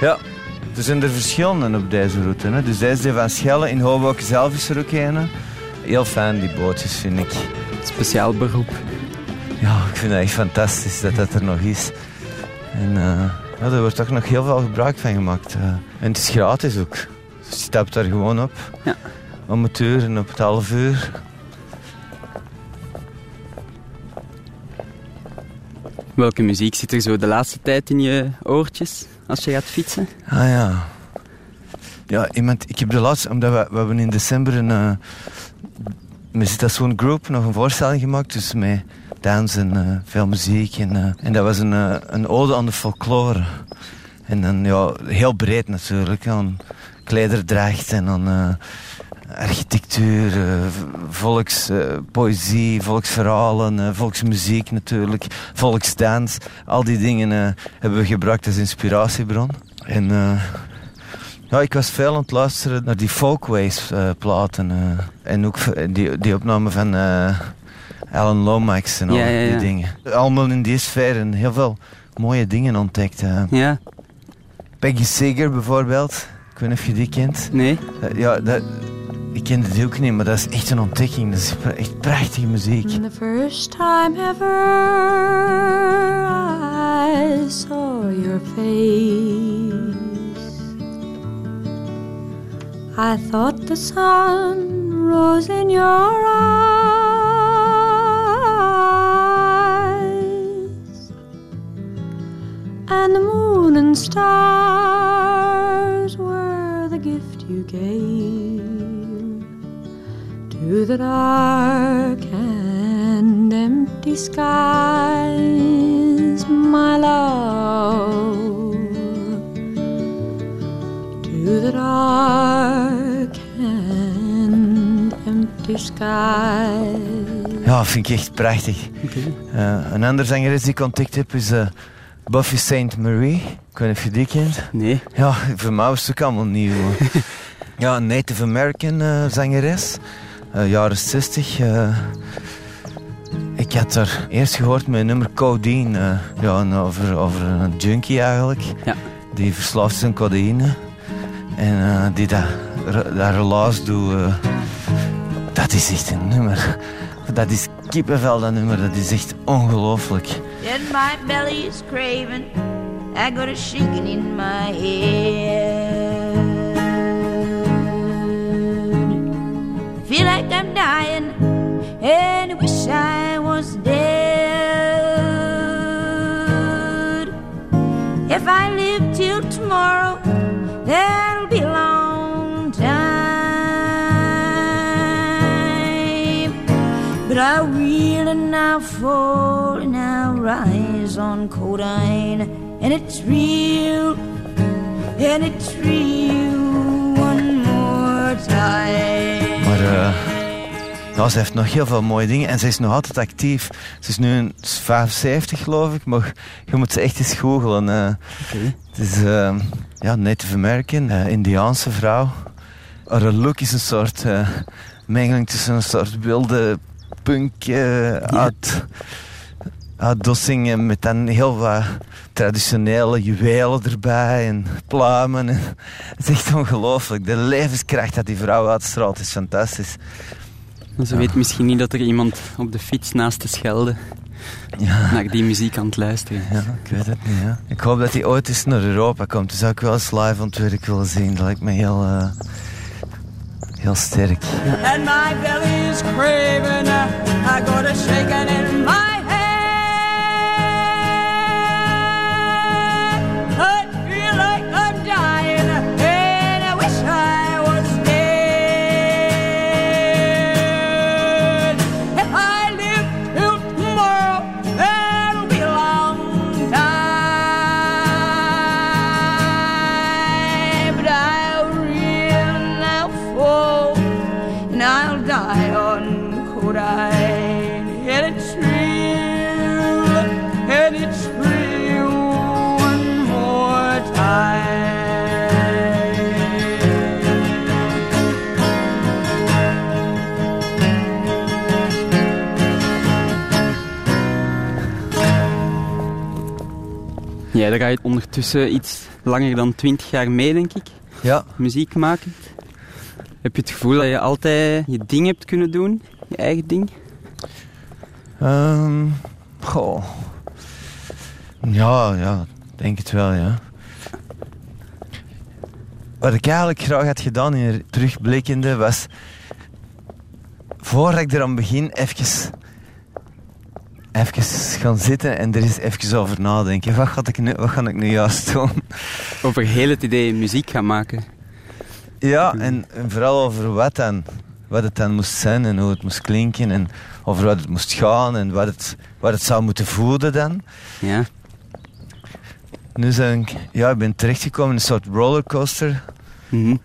Ja, er zijn er verschillende op deze route. Hè. Dus deze van Schelle in Hoboken zelf is er ook een. Heel fijn, die bootjes, vind ik. Speciaal beroep. Ja, ik vind het echt fantastisch dat dat er nog is. En ja, er wordt toch nog heel veel gebruik van gemaakt. eh. En het is gratis ook. Dus je stapt daar gewoon op. Ja. Om het uur en op het half uur. Welke muziek zit er zo de laatste tijd in je oortjes als je gaat fietsen? Ah ja. Ja, iemand, ik heb de laatste, omdat we, we hebben in december een, Citation Group nog een voorstelling gemaakt, dus met dans en eh, veel muziek. En, eh, en dat was een, een ode aan de folklore. En dan, ja, heel breed natuurlijk, aan klederdracht en aan architectuur, eh, volkspoëzie, volksverhalen, eh, volksmuziek natuurlijk, volksdans. Al die dingen eh, hebben we gebruikt als inspiratiebron. En eh, ja, ik was veel aan het luisteren naar die Folkways eh, platen. eh, en ook die, die opname van eh, Alan Lomax en al Ja, ja, ja. die dingen. Allemaal in die sfeer en heel veel mooie dingen ontdekt. eh. Ja, Peggy Seeger bijvoorbeeld. Ik weet niet of je die kent. nee? Eh, ja, dat, ik kende die ook niet, maar dat is echt een ontdekking. Dat is echt prachtige muziek. The first time ever I saw your face, I thought the sun rose in your eyes, and the moon and stars were the gift you gave to the dark and empty skies, my love. To the dark and empty skies. Ja, vind ik echt prachtig. Eh, een andere zangeres die ik ontdekt heb is eh, Buffy St. Marie. Ik weet niet of je die kent. Nee. Ja, voor mij was het ook allemaal nieuw. ja, een Native American eh, zangeres. Eh, jaren 60. eh. ik had haar eerst gehoord met een nummer Codeine. eh, ja, over, over een junkie eigenlijk. Ja. Die verslaafd is aan codeïne. En eh, die dat, dat relaas doet. dat is echt een nummer. Dat is kippenvel, dat nummer. Dat is echt ongelooflijk. Then my belly is craving. I got a shaking in my head. Feel like I'm dying and wish I was dead. If I live till tomorrow, that'll be a long time. But I reel and I fall and I rise on codeine. And it's real, and it's real one more time. Maar eh, Ja, ze heeft nog heel veel mooie dingen en ze is nog altijd actief. Ze is nu een 75 geloof ik, maar je moet ze echt eens googlen. eh. Het is uh, ja, Native American, eh, Indiaanse vrouw. Haar look is een soort eh, mengeling tussen een soort wilde punk eh, uit, uitdossingen met dan heel wat traditionele juwelen erbij en pluimen. En, het is echt ongelooflijk. De levenskracht dat die vrouw uitstraalt is fantastisch. Ze weet misschien niet dat er iemand op de fiets naast de Schelde Ja. naar die muziek aan het luisteren is. Ja, ik weet het niet. Ja. Ik hoop dat hij ooit eens naar Europa komt. Dus zou ik wel eens live aan het werk willen zien. Dat lijkt me heel, eh, heel sterk. and my belly is craving. I got a shaking in my daar ga je ondertussen iets langer dan 20 jaar mee, denk ik. Ja, Muziek maken. Heb je het gevoel dat je altijd je ding hebt kunnen doen? Je eigen ding? Ehm goh. Ja, ja, denk het wel, ja. Wat ik eigenlijk graag had gedaan in er terugblikkende was... Voordat ik er aan begin, even... Even gaan zitten en er eens even over nadenken. Wat ga ik nu, wat ga ik nu juist doen? Over heel het idee muziek gaan maken. Ja, en, en vooral over wat dan. Wat het dan moest zijn en hoe het moest klinken. En over wat het moest gaan en wat het, wat het zou moeten voeden dan. Ja. Nu zijn ik, ja, ik ben terechtgekomen in een soort rollercoaster. Mhm.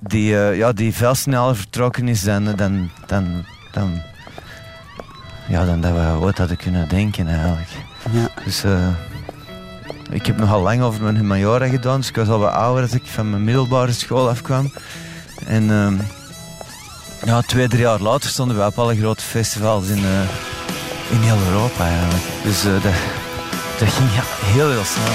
Die, eh, ja, die veel sneller vertrokken is dan, dan, dan, dan, ja, dan dat we ooit hadden kunnen denken eigenlijk. Ja. Dus eh, ik heb nogal lang over mijn humaniora gedaan. Dus ik was al wat ouder als ik van mijn middelbare school afkwam. En ehm, ja, twee, drie jaar later stonden we op alle grote festivals in, eh, in heel Europa eigenlijk. Dus eh, dat, dat ging ja, heel, heel snel.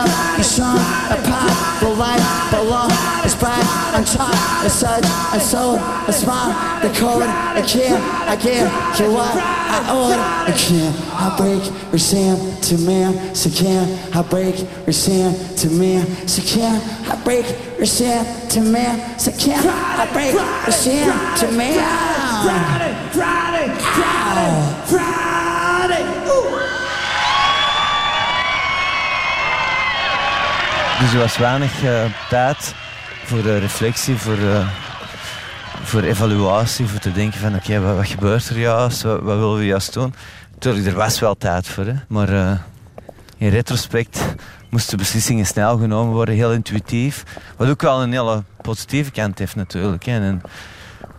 up, you strong, a pop, the light, below, it's bright, on top, it's such, and so, a smile, the code, I can't, I can't, you what, I own, I can't, I break, resent to man, so can, I break, resent to man, so can, I break, resent to man, so can, I break, resent to man. Friday, Friday, Friday, Friday, Dus er was weinig eh, tijd voor de reflectie, voor, eh, voor evaluatie, voor te denken van oké, wat, gebeurt er juist, wat, willen we juist doen. Tuurlijk, er was wel tijd voor, hè, maar eh, in retrospect moesten beslissingen snel genomen worden, heel intuïtief. Wat ook wel een hele positieve kant heeft natuurlijk. Hè, en,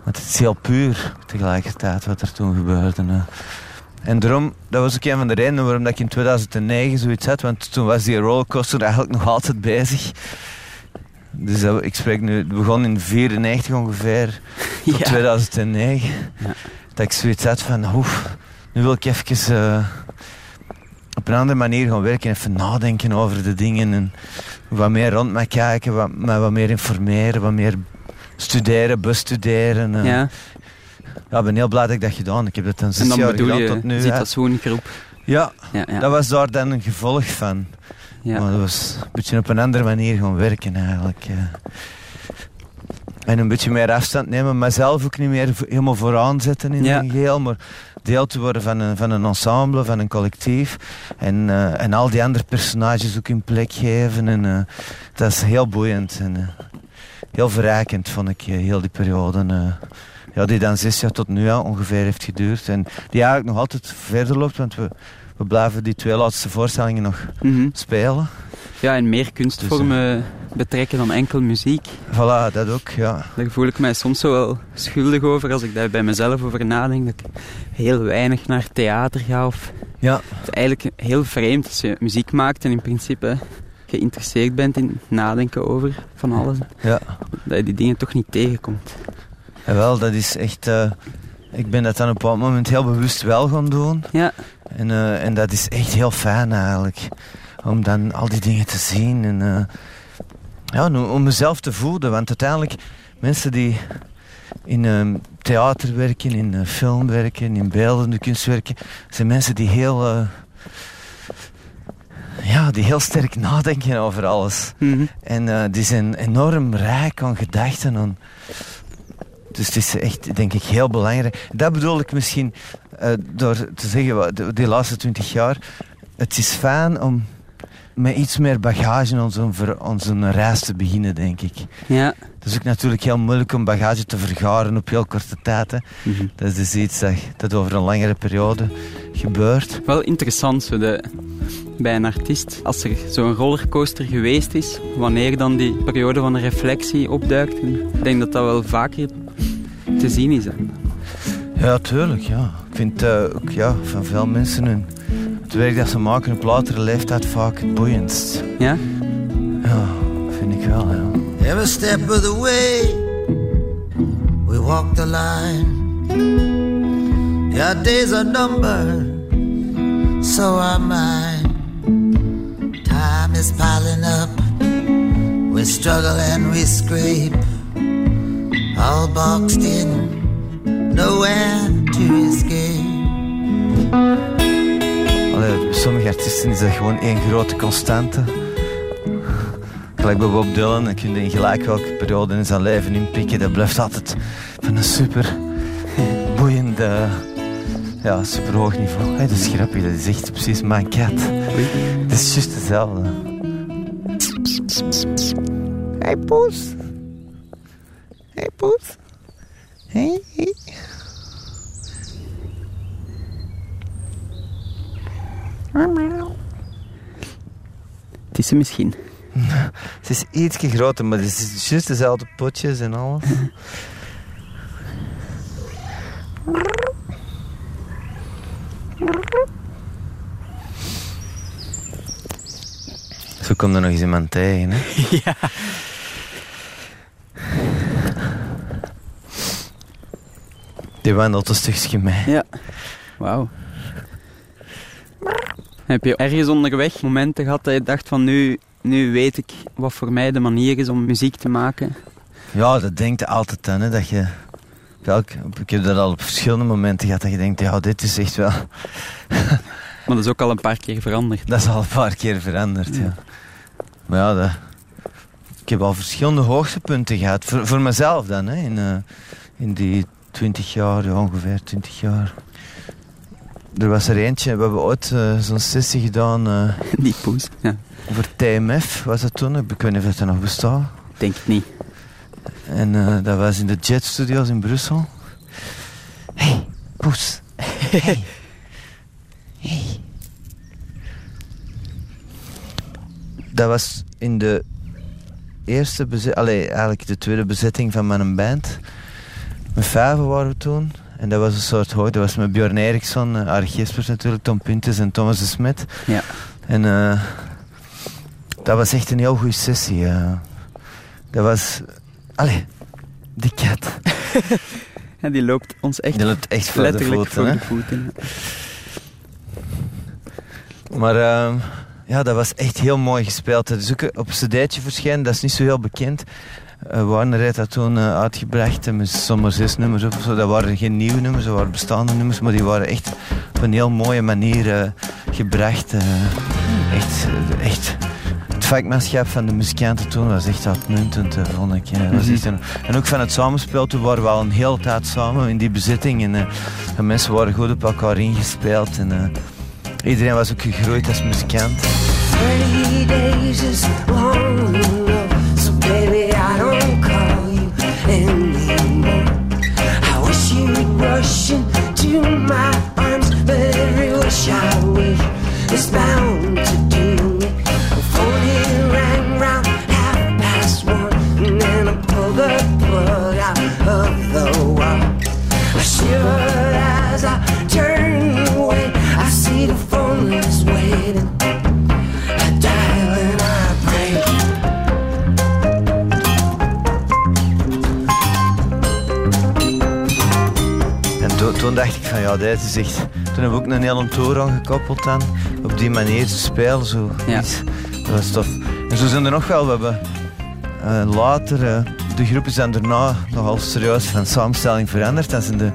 want het is heel puur tegelijkertijd wat er toen gebeurde. En daarom, dat was ook een van de redenen waarom dat ik in 2009 zoiets had. Want toen was die rollercoaster eigenlijk nog altijd bezig. Dus dat, ik spreek nu, het begon in 94 ongeveer, tot Ja. 2009. Ja. Dat ik zoiets had van, oef, nu wil ik even eh, op een andere manier gaan werken. Even nadenken over de dingen. En wat meer rond mij kijken, wat, wat meer informeren, wat meer studeren, bestuderen. ja. Ja, ik ben heel blij dat ik dat gedaan heb. Ik heb dat dan zes jaar gedaan je tot nu. hè. Citazoengroep. Ja, Ja, ja. dat was daar dan een gevolg van. ja. Maar dat was een beetje op een andere manier gaan werken eigenlijk. En een beetje meer afstand nemen, mezelf ook niet meer helemaal vooraan zetten in een geheel, maar deel te worden van een, van een ensemble, van een collectief. En, eh, en al die andere personages ook een plek geven. En, eh, dat is heel boeiend. En, eh, heel verrijkend, vond ik, heel die periode. Eh, ja, die dan zes jaar tot nu ja, ongeveer heeft geduurd. En die eigenlijk nog altijd verder loopt, want we, we blijven die twee laatste voorstellingen nog Mhm. spelen. Ja, en meer kunstvormen betrekken dan enkel muziek. Voilà, dat ook, ja. Daar voel ik mij soms zo wel schuldig over als ik daar bij mezelf over nadenk. Dat ik heel weinig naar theater ga. Of Ja. Het is eigenlijk heel vreemd als je muziek maakt en in principe geïnteresseerd bent in nadenken over van alles. Ja. Dat je die dingen toch niet tegenkomt. En wel, dat is echt... eh, ik ben dat dan op een bepaald moment heel bewust wel gaan doen. Ja. En, eh, en dat is echt heel fijn eigenlijk. Om dan al die dingen te zien. En eh, ja, om- mezelf te voeden. Want uiteindelijk, mensen die in ehm, theater werken, in film werken, in beeldende kunst werken, zijn mensen die heel... ja, die heel sterk nadenken over alles. Mhm. En die zijn enorm rijk aan gedachten. Aan... Dus het is echt, denk ik, heel belangrijk. Dat bedoel ik misschien eh, door te zeggen, die laatste twintig jaar. Het is fijn om met iets meer bagage aan zo'n reis te beginnen, denk ik. Ja. Het is ook natuurlijk heel moeilijk om bagage te vergaren op heel korte tijd. hè. Mhm. Dat is dus iets dat, dat over een langere periode gebeurt. Wel interessant zo de, bij een artiest. Als er zo'n rollercoaster geweest is, wanneer dan die periode van reflectie opduikt. Ik denk dat dat wel vaker te zien is. dan. Ja, tuurlijk. Ja. Ik vind eh, ook ja, van veel mensen hun, het werk dat ze maken op latere leeftijd vaak het boeiendst. Ja? Ja, vind ik wel, ja. Every step of the way, we walk the line. Your days are numbered, so are mine. Time is piling up, we struggle and we scrape. All boxed in, nowhere to escape. Allee, sommige artiesten is dat gewoon één grote constante. Gelijk bij Bob Dylan, dan kun je in gelijk welke periode in zijn leven inpikken. Dat blijft altijd van een super boeiende, ja, super hoog niveau. Hey, dat is grappig, dat is echt precies mijn cat. Het is juist hetzelfde. Hey poes. Hey poes. Hey. Het is ze misschien. Het is ietsje groter, maar het is juist dezelfde potjes en alles. Zo komt er nog eens iemand tegen, hè? ja. Die wandelt een stukje mee. Ja. Wauw. Heb je ergens onderweg momenten gehad dat je dacht van nu, nu weet ik wat voor mij de manier is om muziek te maken? Ja, dat denkt je altijd aan, hè? Dat je... Welk, ik heb dat al op verschillende momenten gehad, dat je denkt, ja, dit is echt wel... Maar dat is ook al een paar keer veranderd. Dat is al een paar keer veranderd, ja. Maar ja, dat... ik heb al verschillende hoogtepunten gehad. Voor, voor mezelf dan, hè. In, eh, in die twintig jaar, ja, ongeveer twintig jaar. Er was er eentje, we hebben ooit eh, zo'n sessie gedaan... eh, Die poes, ja. Voor TMF was dat toen, ik weet niet of dat nog bestaat. Denk het niet. En eh, dat was in de Jet Studios in Brussel. hey, poes. Hey. hey. Dat was in de eerste bezetting, eigenlijk de tweede bezetting van mijn band. Met vijven waren we toen. En dat was een soort hoog. Dat was met Björn Eriksson, uh, Arie Gispers natuurlijk, Tom Pintes en Thomas de Smet. Ja. En eh, dat was echt een heel goede sessie. eh. Dat was... Allee, die kat. Ja, die loopt ons echt, Die loopt echt voor de letterlijk voeten, voor de voeten. Maar ehm, ja, dat was echt heel mooi gespeeld. Dat is ook op een cd'tje verschenen, dat is niet zo heel bekend. Uh, Warner heeft dat toen eh, uitgebracht en met zomaar zes nummers op zo. Dat waren geen nieuwe nummers, dat waren bestaande nummers, maar die waren echt op een heel mooie manier eh, gebracht. eh. echt, eh, echt. Het vakmanschap van de muzikanten toen was echt uitmuntend, eh, vond ik. eh. Was echt een- en ook van het samenspel, toen waren we al een hele tijd samen in die bezetting. En, eh, de mensen waren goed op elkaar ingespeeld. En, eh, iedereen was ook gegroeid als muzikant. anymore. I wish you'd rush into my arms, but every wish I wish is bound. Ja, dit is echt... Toen hebben we ook een hele tour aangekoppeld aan. Op die manier te spelen, zo. Ja. Dat was tof. En zo zijn er nog wel. We hebben eh, later... eh, de groepen zijn daarna nogal serieus van samenstelling veranderd. Dan zijn de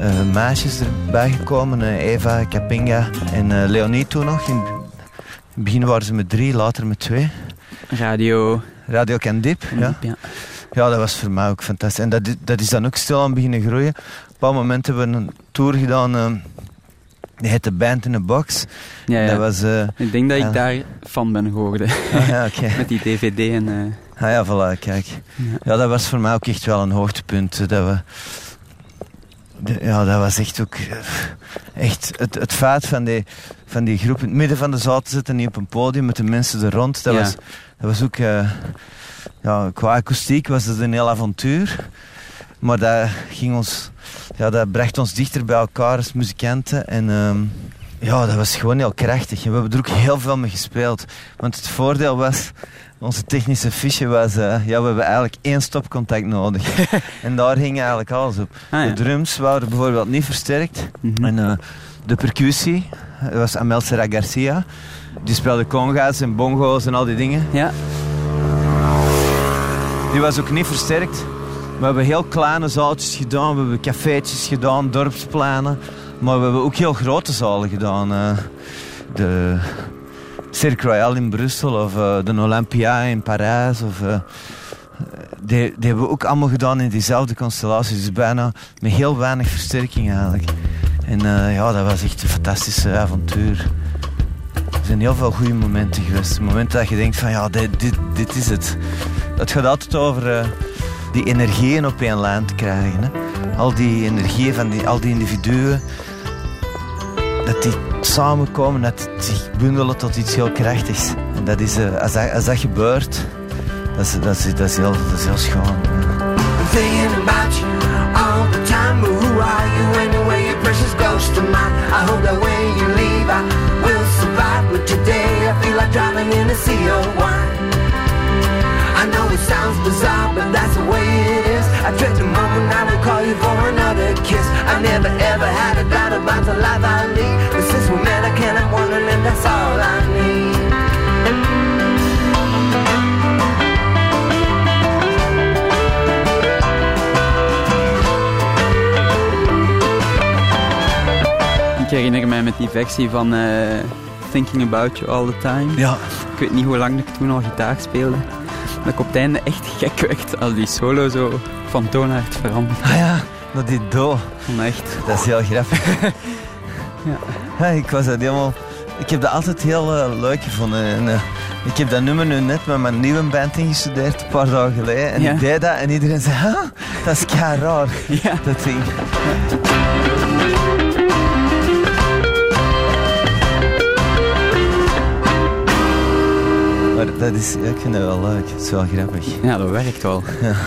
eh, meisjes erbij gekomen. Eva, Kapinga en Leonie toen nog. In, het begin waren ze met drie, later met twee. Radio. Radio Candip, ja. ja. Ja, dat was voor mij ook fantastisch. En dat, is- dat is dan ook stil aan beginnen groeien. Op een bepaald moment hebben we een tour gedaan. eh, die heette Band in a Box. Ja, ja. Dat was... eh, Ik denk dat ik daar fan ben geworden. ah, ja. Met die dvd en... eh, Ah ja, voilà, kijk. Ja. Dat was voor mij ook echt wel een hoogtepunt. Dat we... ja, dat was echt ook... Echt het, het feit van die, van die groep in het midden van de zaal te zitten, niet op een podium met de mensen er rond. Dat, was, dat was ook... ja, qua akoestiek was het een heel avontuur. Maar dat ging ons... Ja, dat bracht ons dichter bij elkaar als muzikanten. En ehm, ja, dat was gewoon heel krachtig. En we hebben er ook heel veel mee gespeeld. Want het voordeel was... Onze technische fiche was... eh, ja, we hebben eigenlijk één stopcontact nodig. en daar ging eigenlijk alles op. ah, ja. De drums waren bijvoorbeeld niet versterkt. Mhm. En eh, de percussie dat was Amel Serra Garcia. Die speelde conga's en bongo's en al die dingen. Ja, Die was ook niet versterkt. We hebben heel kleine zaaltjes gedaan. We hebben cafeetjes gedaan, dorpsplanen. Maar we hebben ook heel grote zalen gedaan. eh. de Cirque Royal in Brussel of eh, de Olympia in Parijs. Of, eh, die, hebben we ook allemaal gedaan in diezelfde constellatie. Dus bijna met heel weinig versterking eigenlijk. En ja, dat was echt een fantastische avontuur. Er zijn heel veel goede momenten geweest. Momenten dat je denkt van ja, dit, dit, dit is het. Het gaat altijd over die energieën op één lijn te krijgen. Hè. Al die energieën van die, al die individuen. Dat die samenkomen, dat die zich bundelen tot iets heel krachtigs. En dat is, eh, als, dat, als dat gebeurt, dat is, dat is, dat is, heel, dat is heel schoon. I will survive. But today, I feel like driving in a sea of wine. I know it sounds bizarre, but that's the way it is. I dread the moment I will call you for another kiss. I never ever had a doubt about the life I lead. But since we met, I can't help wondering if that's all I need. ik herinner mij met die versie van eh, Thinking About You All The Time. Ja, Ik weet niet hoe lang ik toen al gitaar speelde. Dat ik op het einde echt gek werd als die solo zo van toonaard veranderd. ah ja, dat die do. Echt. Dat is heel grappig. Ja. Ja, ik was dat helemaal... Ik heb dat altijd heel eh, leuk gevonden. En, eh, ik heb dat nummer nu net met mijn nieuwe band ingestudeerd, een paar dagen geleden. En Ja. ik deed dat en iedereen zei, "Huh? dat is kei raar, Ja. dat ding. Dat is, ik vind dat wel leuk. Het is wel grappig. ja, dat werkt wel. Ja.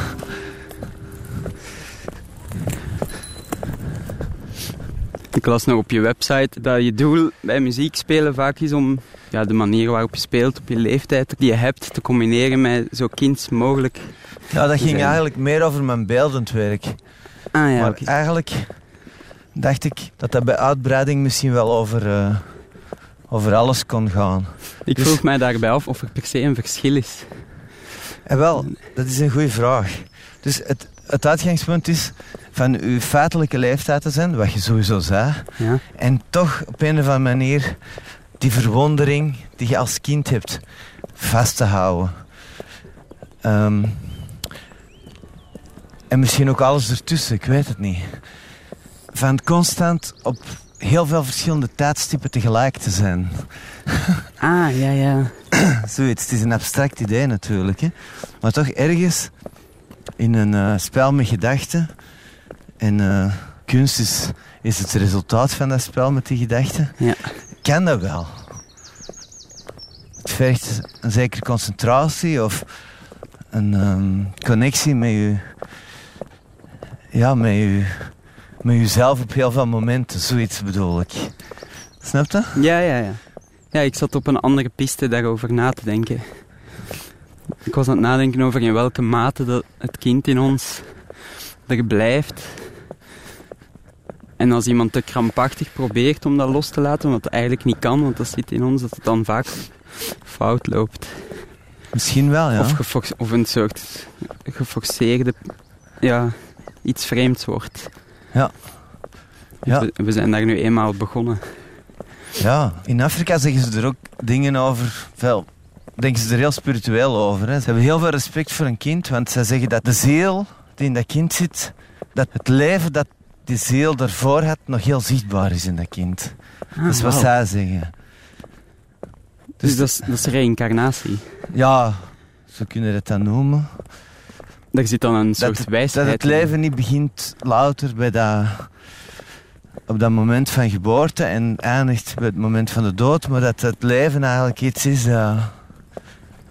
Ik las nog op je website dat je doel bij muziek spelen vaak is om ja, de manier waarop je speelt op je leeftijd die je hebt te combineren met zo kinds mogelijk. Ja, dat ging Zijn. eigenlijk meer over mijn beeldend werk. Ah ja, maar eigenlijk dacht ik dat dat bij uitbreiding misschien wel over, eh, over alles kon gaan. Ik dus- vroeg mij daarbij af of er per se een verschil is. En wel, dat is een goede vraag. Dus het, het uitgangspunt is van uw feitelijke leeftijd te zijn, wat je sowieso zei. Ja. En toch op een of andere manier die verwondering die je als kind hebt vast te houden. Ehm, en misschien ook alles ertussen, ik weet het niet. Van constant op heel veel verschillende tijdstippen tegelijk te zijn. Ah, ja, ja. Zoiets, het is een abstract idee natuurlijk. Hè? Maar toch ergens in een eh, spel met gedachten. En eh, kunst is, is het resultaat van dat spel met die gedachten. Ja. Kan dat wel. Het vergt een zekere concentratie of een ehm, connectie met je, ja, met je, met jezelf op heel veel momenten. Zoiets bedoel ik. Snap je? Ja, ja, ja. Ja, ik zat op een andere piste daarover na te denken. Ik was aan het nadenken over in welke mate dat het kind in ons er blijft. En als iemand te krampachtig probeert om dat los te laten, wat eigenlijk niet kan, want dat zit in ons, dat het dan vaak fout loopt. Misschien wel, ja. Of, of een soort geforceerde, ja, iets vreemds wordt. Ja. Ja. We, we zijn daar nu eenmaal begonnen. Ja, in Afrika zeggen ze er ook dingen over. Veel, denken ze er heel spiritueel over. Hè. Ze hebben heel veel respect voor een kind, want ze zeggen dat de ziel die in dat kind zit, dat het leven dat die ziel daarvoor had, nog heel zichtbaar is in dat kind. dat is wat zij zeggen. Dus dat is, dat is reïncarnatie. Ja, zo kunnen we het dan noemen. Daar zit dan een soort Dat het, wijsheid dat het in. leven niet begint louter bij dat, op dat moment van geboorte en eindigt bij het moment van de dood, maar dat het leven eigenlijk iets is dat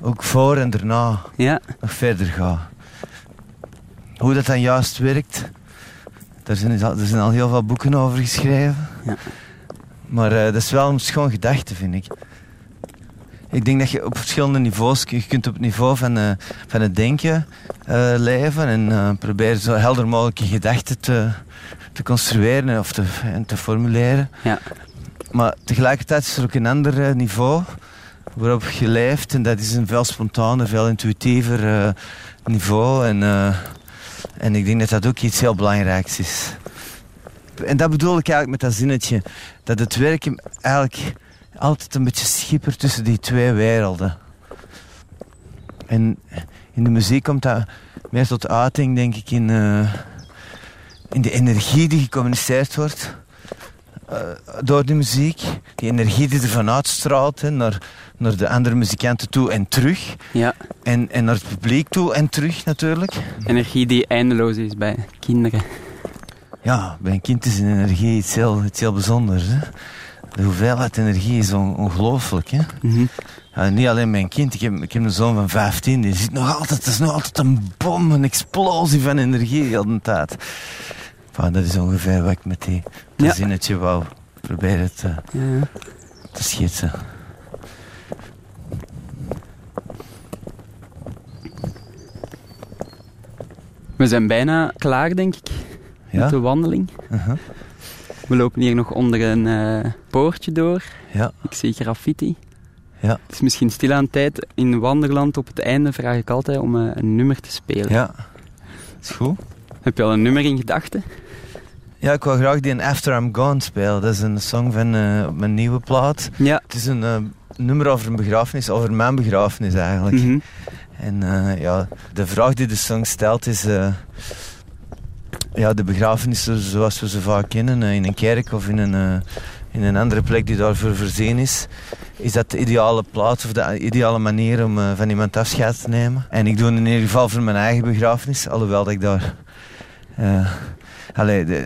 ook voor en daarna Ja. nog verder gaat. Hoe dat dan juist werkt, daar zijn, al- er zijn al heel veel boeken over geschreven. Ja. Maar eh, dat is wel een schoon gedachte, vind ik. Ik denk dat je op verschillende niveaus, je kunt op het niveau van, eh, van het denken eh, leven en eh, proberen zo helder mogelijk je gedachten te, te construeren of te, en te formuleren. Ja. Maar tegelijkertijd is er ook een ander niveau waarop je leeft en dat is een veel spontaner, veel intuïtiever niveau. En, en ik denk dat dat ook iets heel belangrijks is. En dat bedoel ik eigenlijk met dat zinnetje. Dat het werken eigenlijk altijd een beetje schippert tussen die twee werelden. En in de muziek komt dat meer tot uiting, denk ik, in, eh, in de energie die gecommuniceerd wordt eh, door de muziek. Die energie die ervan uitstraalt hè, naar, naar de andere muzikanten toe en terug. Ja. En, en naar het publiek toe en terug natuurlijk. Energie die eindeloos is bij kinderen. Ja, bij een kind is een energie iets heel, iets heel bijzonders. Hè? De hoeveelheid energie is on- ongelooflijk. Hè? Mhm. Niet alleen mijn kind, ik heb, ik heb een zoon van 15, die zit nog altijd, het is nog altijd een bom, een explosie van energie de hele tijd. Enfin, dat is ongeveer wat ik met die dat Ja. zinnetje wou proberen te, Ja, ja. te schetsen. We zijn bijna klaar, denk ik, Ja? met de wandeling. Uh-huh. We lopen hier nog onder een eh, poortje door. Ja, Ik zie graffiti. ja, Het is misschien stilaan tijd. In Wanderland op het einde vraag ik altijd om eh, een nummer te spelen. ja. Is goed. Heb je al een nummer in gedachten? Ja, ik wil graag die in After I'm Gone spelen. Dat is een song van eh, op mijn nieuwe plaat. Ja. Het is een nummer over een begrafenis, over mijn begrafenis eigenlijk. Mhm. En ja, de vraag die de song stelt is... ja, de begrafenissen zoals we ze vaak kennen, eh, in een kerk of in een, eh, in een andere plek die daarvoor voorzien is. Is dat de ideale plaats of de ideale manier om eh, van iemand afscheid te nemen? En ik doe het in ieder geval voor mijn eigen begrafenis, alhoewel dat ik daar...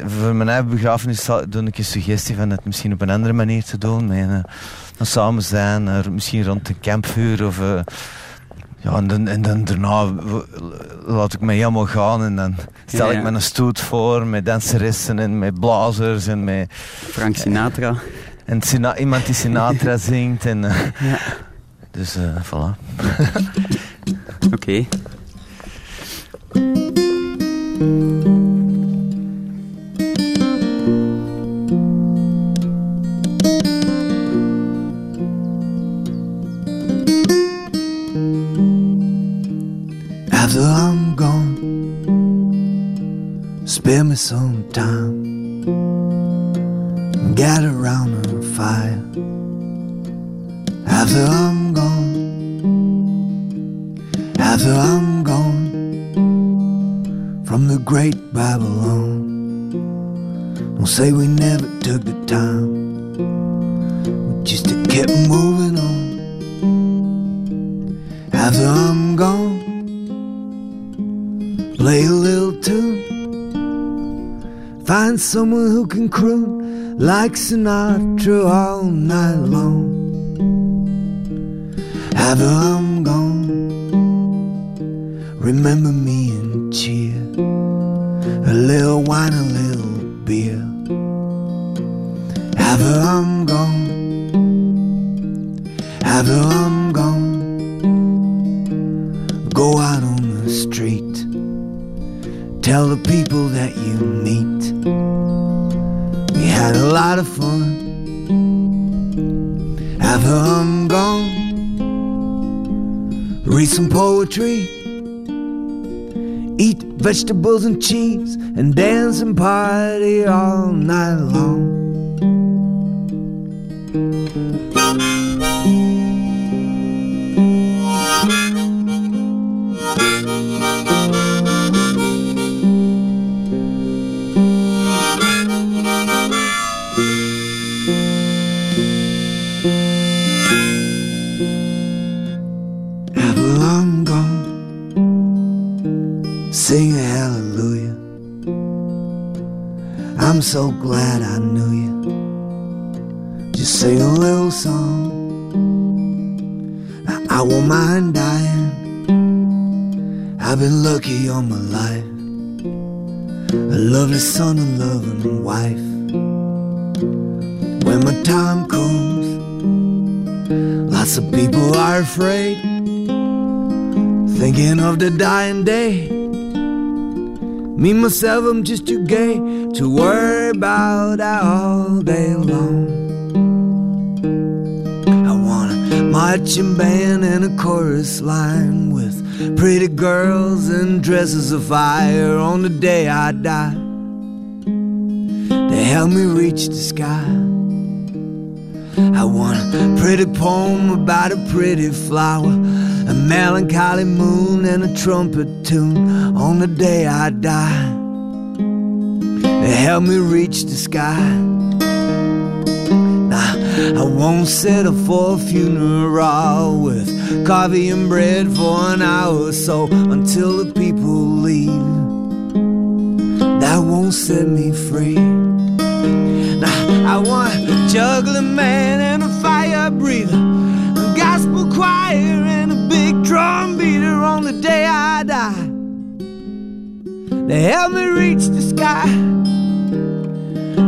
voor mijn eigen begrafenis doe ik een suggestie van het misschien op een andere manier te doen. Een, een samen zijn, misschien rond een kampvuur of... eh, ja, en dan, en dan daarna laat ik me helemaal gaan en dan stel Ja, ik me een stoet voor met danseressen en met blazers en met Frank Sinatra. en Sina- iemand die Sinatra zingt. En, eh, Ja. Dus eh voilà. Oké. After I'm gone, spare me some time. Gather round a fire. After I'm gone, after I'm gone from the great Babylon. Don't say we never took the time, we just kept moving on. After I'm gone play a little tune. Find someone who can croon like Sinatra all night long. After I'm gone, remember me vegetables and cheese, and dance and party all night long. I'm so glad I knew you. Just sing a little song. I, I won't mind dying. I've been lucky all my life. A lovely son, a loving wife. When my time comes, lots of people are afraid thinking of the dying day. Me, myself, I'm just too gay to worry about all day long. I want a marching band and a chorus line with pretty girls and dresses of fire on the day I die. They help me reach the sky. I want a pretty poem about a pretty flower, a melancholy moon, and a trumpet tune on the day I die. Help me reach the sky. Nah, I won't settle for a funeral with coffee and bread for an hour or so until the people leave. That won't set me free. Now, I want a juggling man and a fire breather, a gospel choir and a big drum beater on the day I die. They help me reach the sky.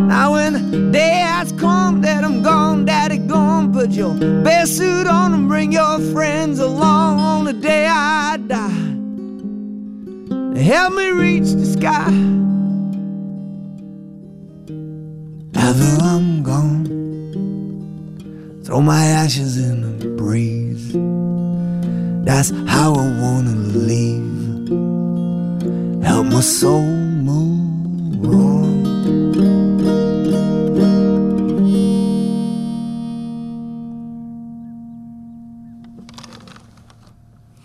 Now, when the day has come that I'm gone, Daddy, gone, put your best suit on and bring your friends along on the day I die. They help me reach the sky. After I'm gone, throw my ashes in the breeze. That's how I wanna leave. Help my soul move on.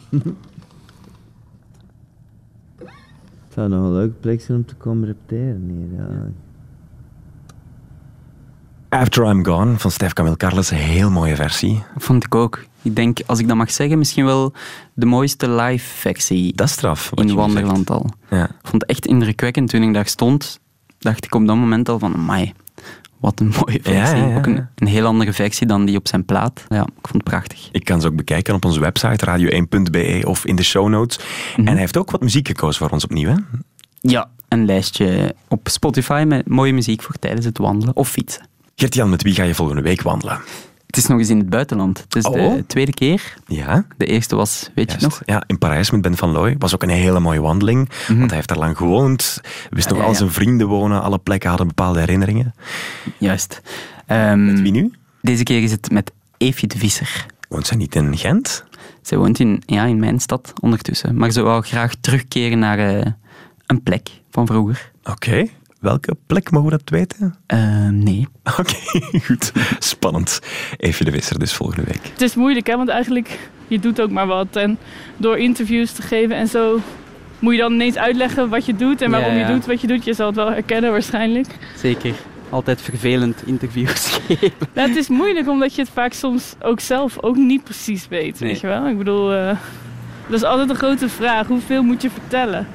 Het zou nog een leuke plek zijn om te komen repeteren hier. Ja. After I'm Gone van Stef Camille Carles, een heel mooie versie. Vond ik ook. Ik denk, als ik dat mag zeggen, misschien wel de mooiste live versie Dat is straf. in Wanderland al. Ja. Ik vond het echt indrukwekkend toen ik daar stond. Dacht ik op dat moment al van, amai, wat een mooie versie. Ja, ja, ja. Ook een, een heel andere versie dan die op zijn plaat. Ja, ik vond het prachtig. Ik kan ze ook bekijken op onze website radio1.be of in de show notes. Mhm. En hij heeft ook wat muziek gekozen voor ons opnieuw. Hè? Ja, een lijstje op Spotify met mooie muziek voor tijdens het wandelen of fietsen. Gert-Jan, met wie ga je volgende week wandelen? Het is nog eens in het buitenland. Het is Oh. de tweede keer. Ja, De eerste was, weet je nog? Ja, in Parijs met Ben van Looy. Was ook een hele mooie wandeling. Want hij heeft daar lang gewoond. Wist Ja, nog ja, al ja. zijn vrienden wonen. Alle plekken hadden bepaalde herinneringen. Juist. Ehm, Met wie nu? Deze keer is het met Eefje de Visser. Woont zij niet in Gent? Zij woont in, ja, in mijn stad ondertussen. Maar ze wou graag terugkeren naar eh, een plek van vroeger. Oké. Welke plek mogen we dat weten? Ehm, nee. Oké, goed. Spannend. Even de Visser dus volgende week. Het is moeilijk, hè, want eigenlijk, je doet ook maar wat. En door interviews te geven en zo, moet je dan ineens uitleggen wat je doet en waarom ja. je doet wat je doet. Je zal het wel herkennen waarschijnlijk. Zeker. Altijd vervelend interviews geven. Nou, het is moeilijk omdat je het vaak soms ook zelf ook niet precies weet, Nee. weet je wel. Ik bedoel, eh, dat is altijd een grote vraag. Hoeveel moet je vertellen?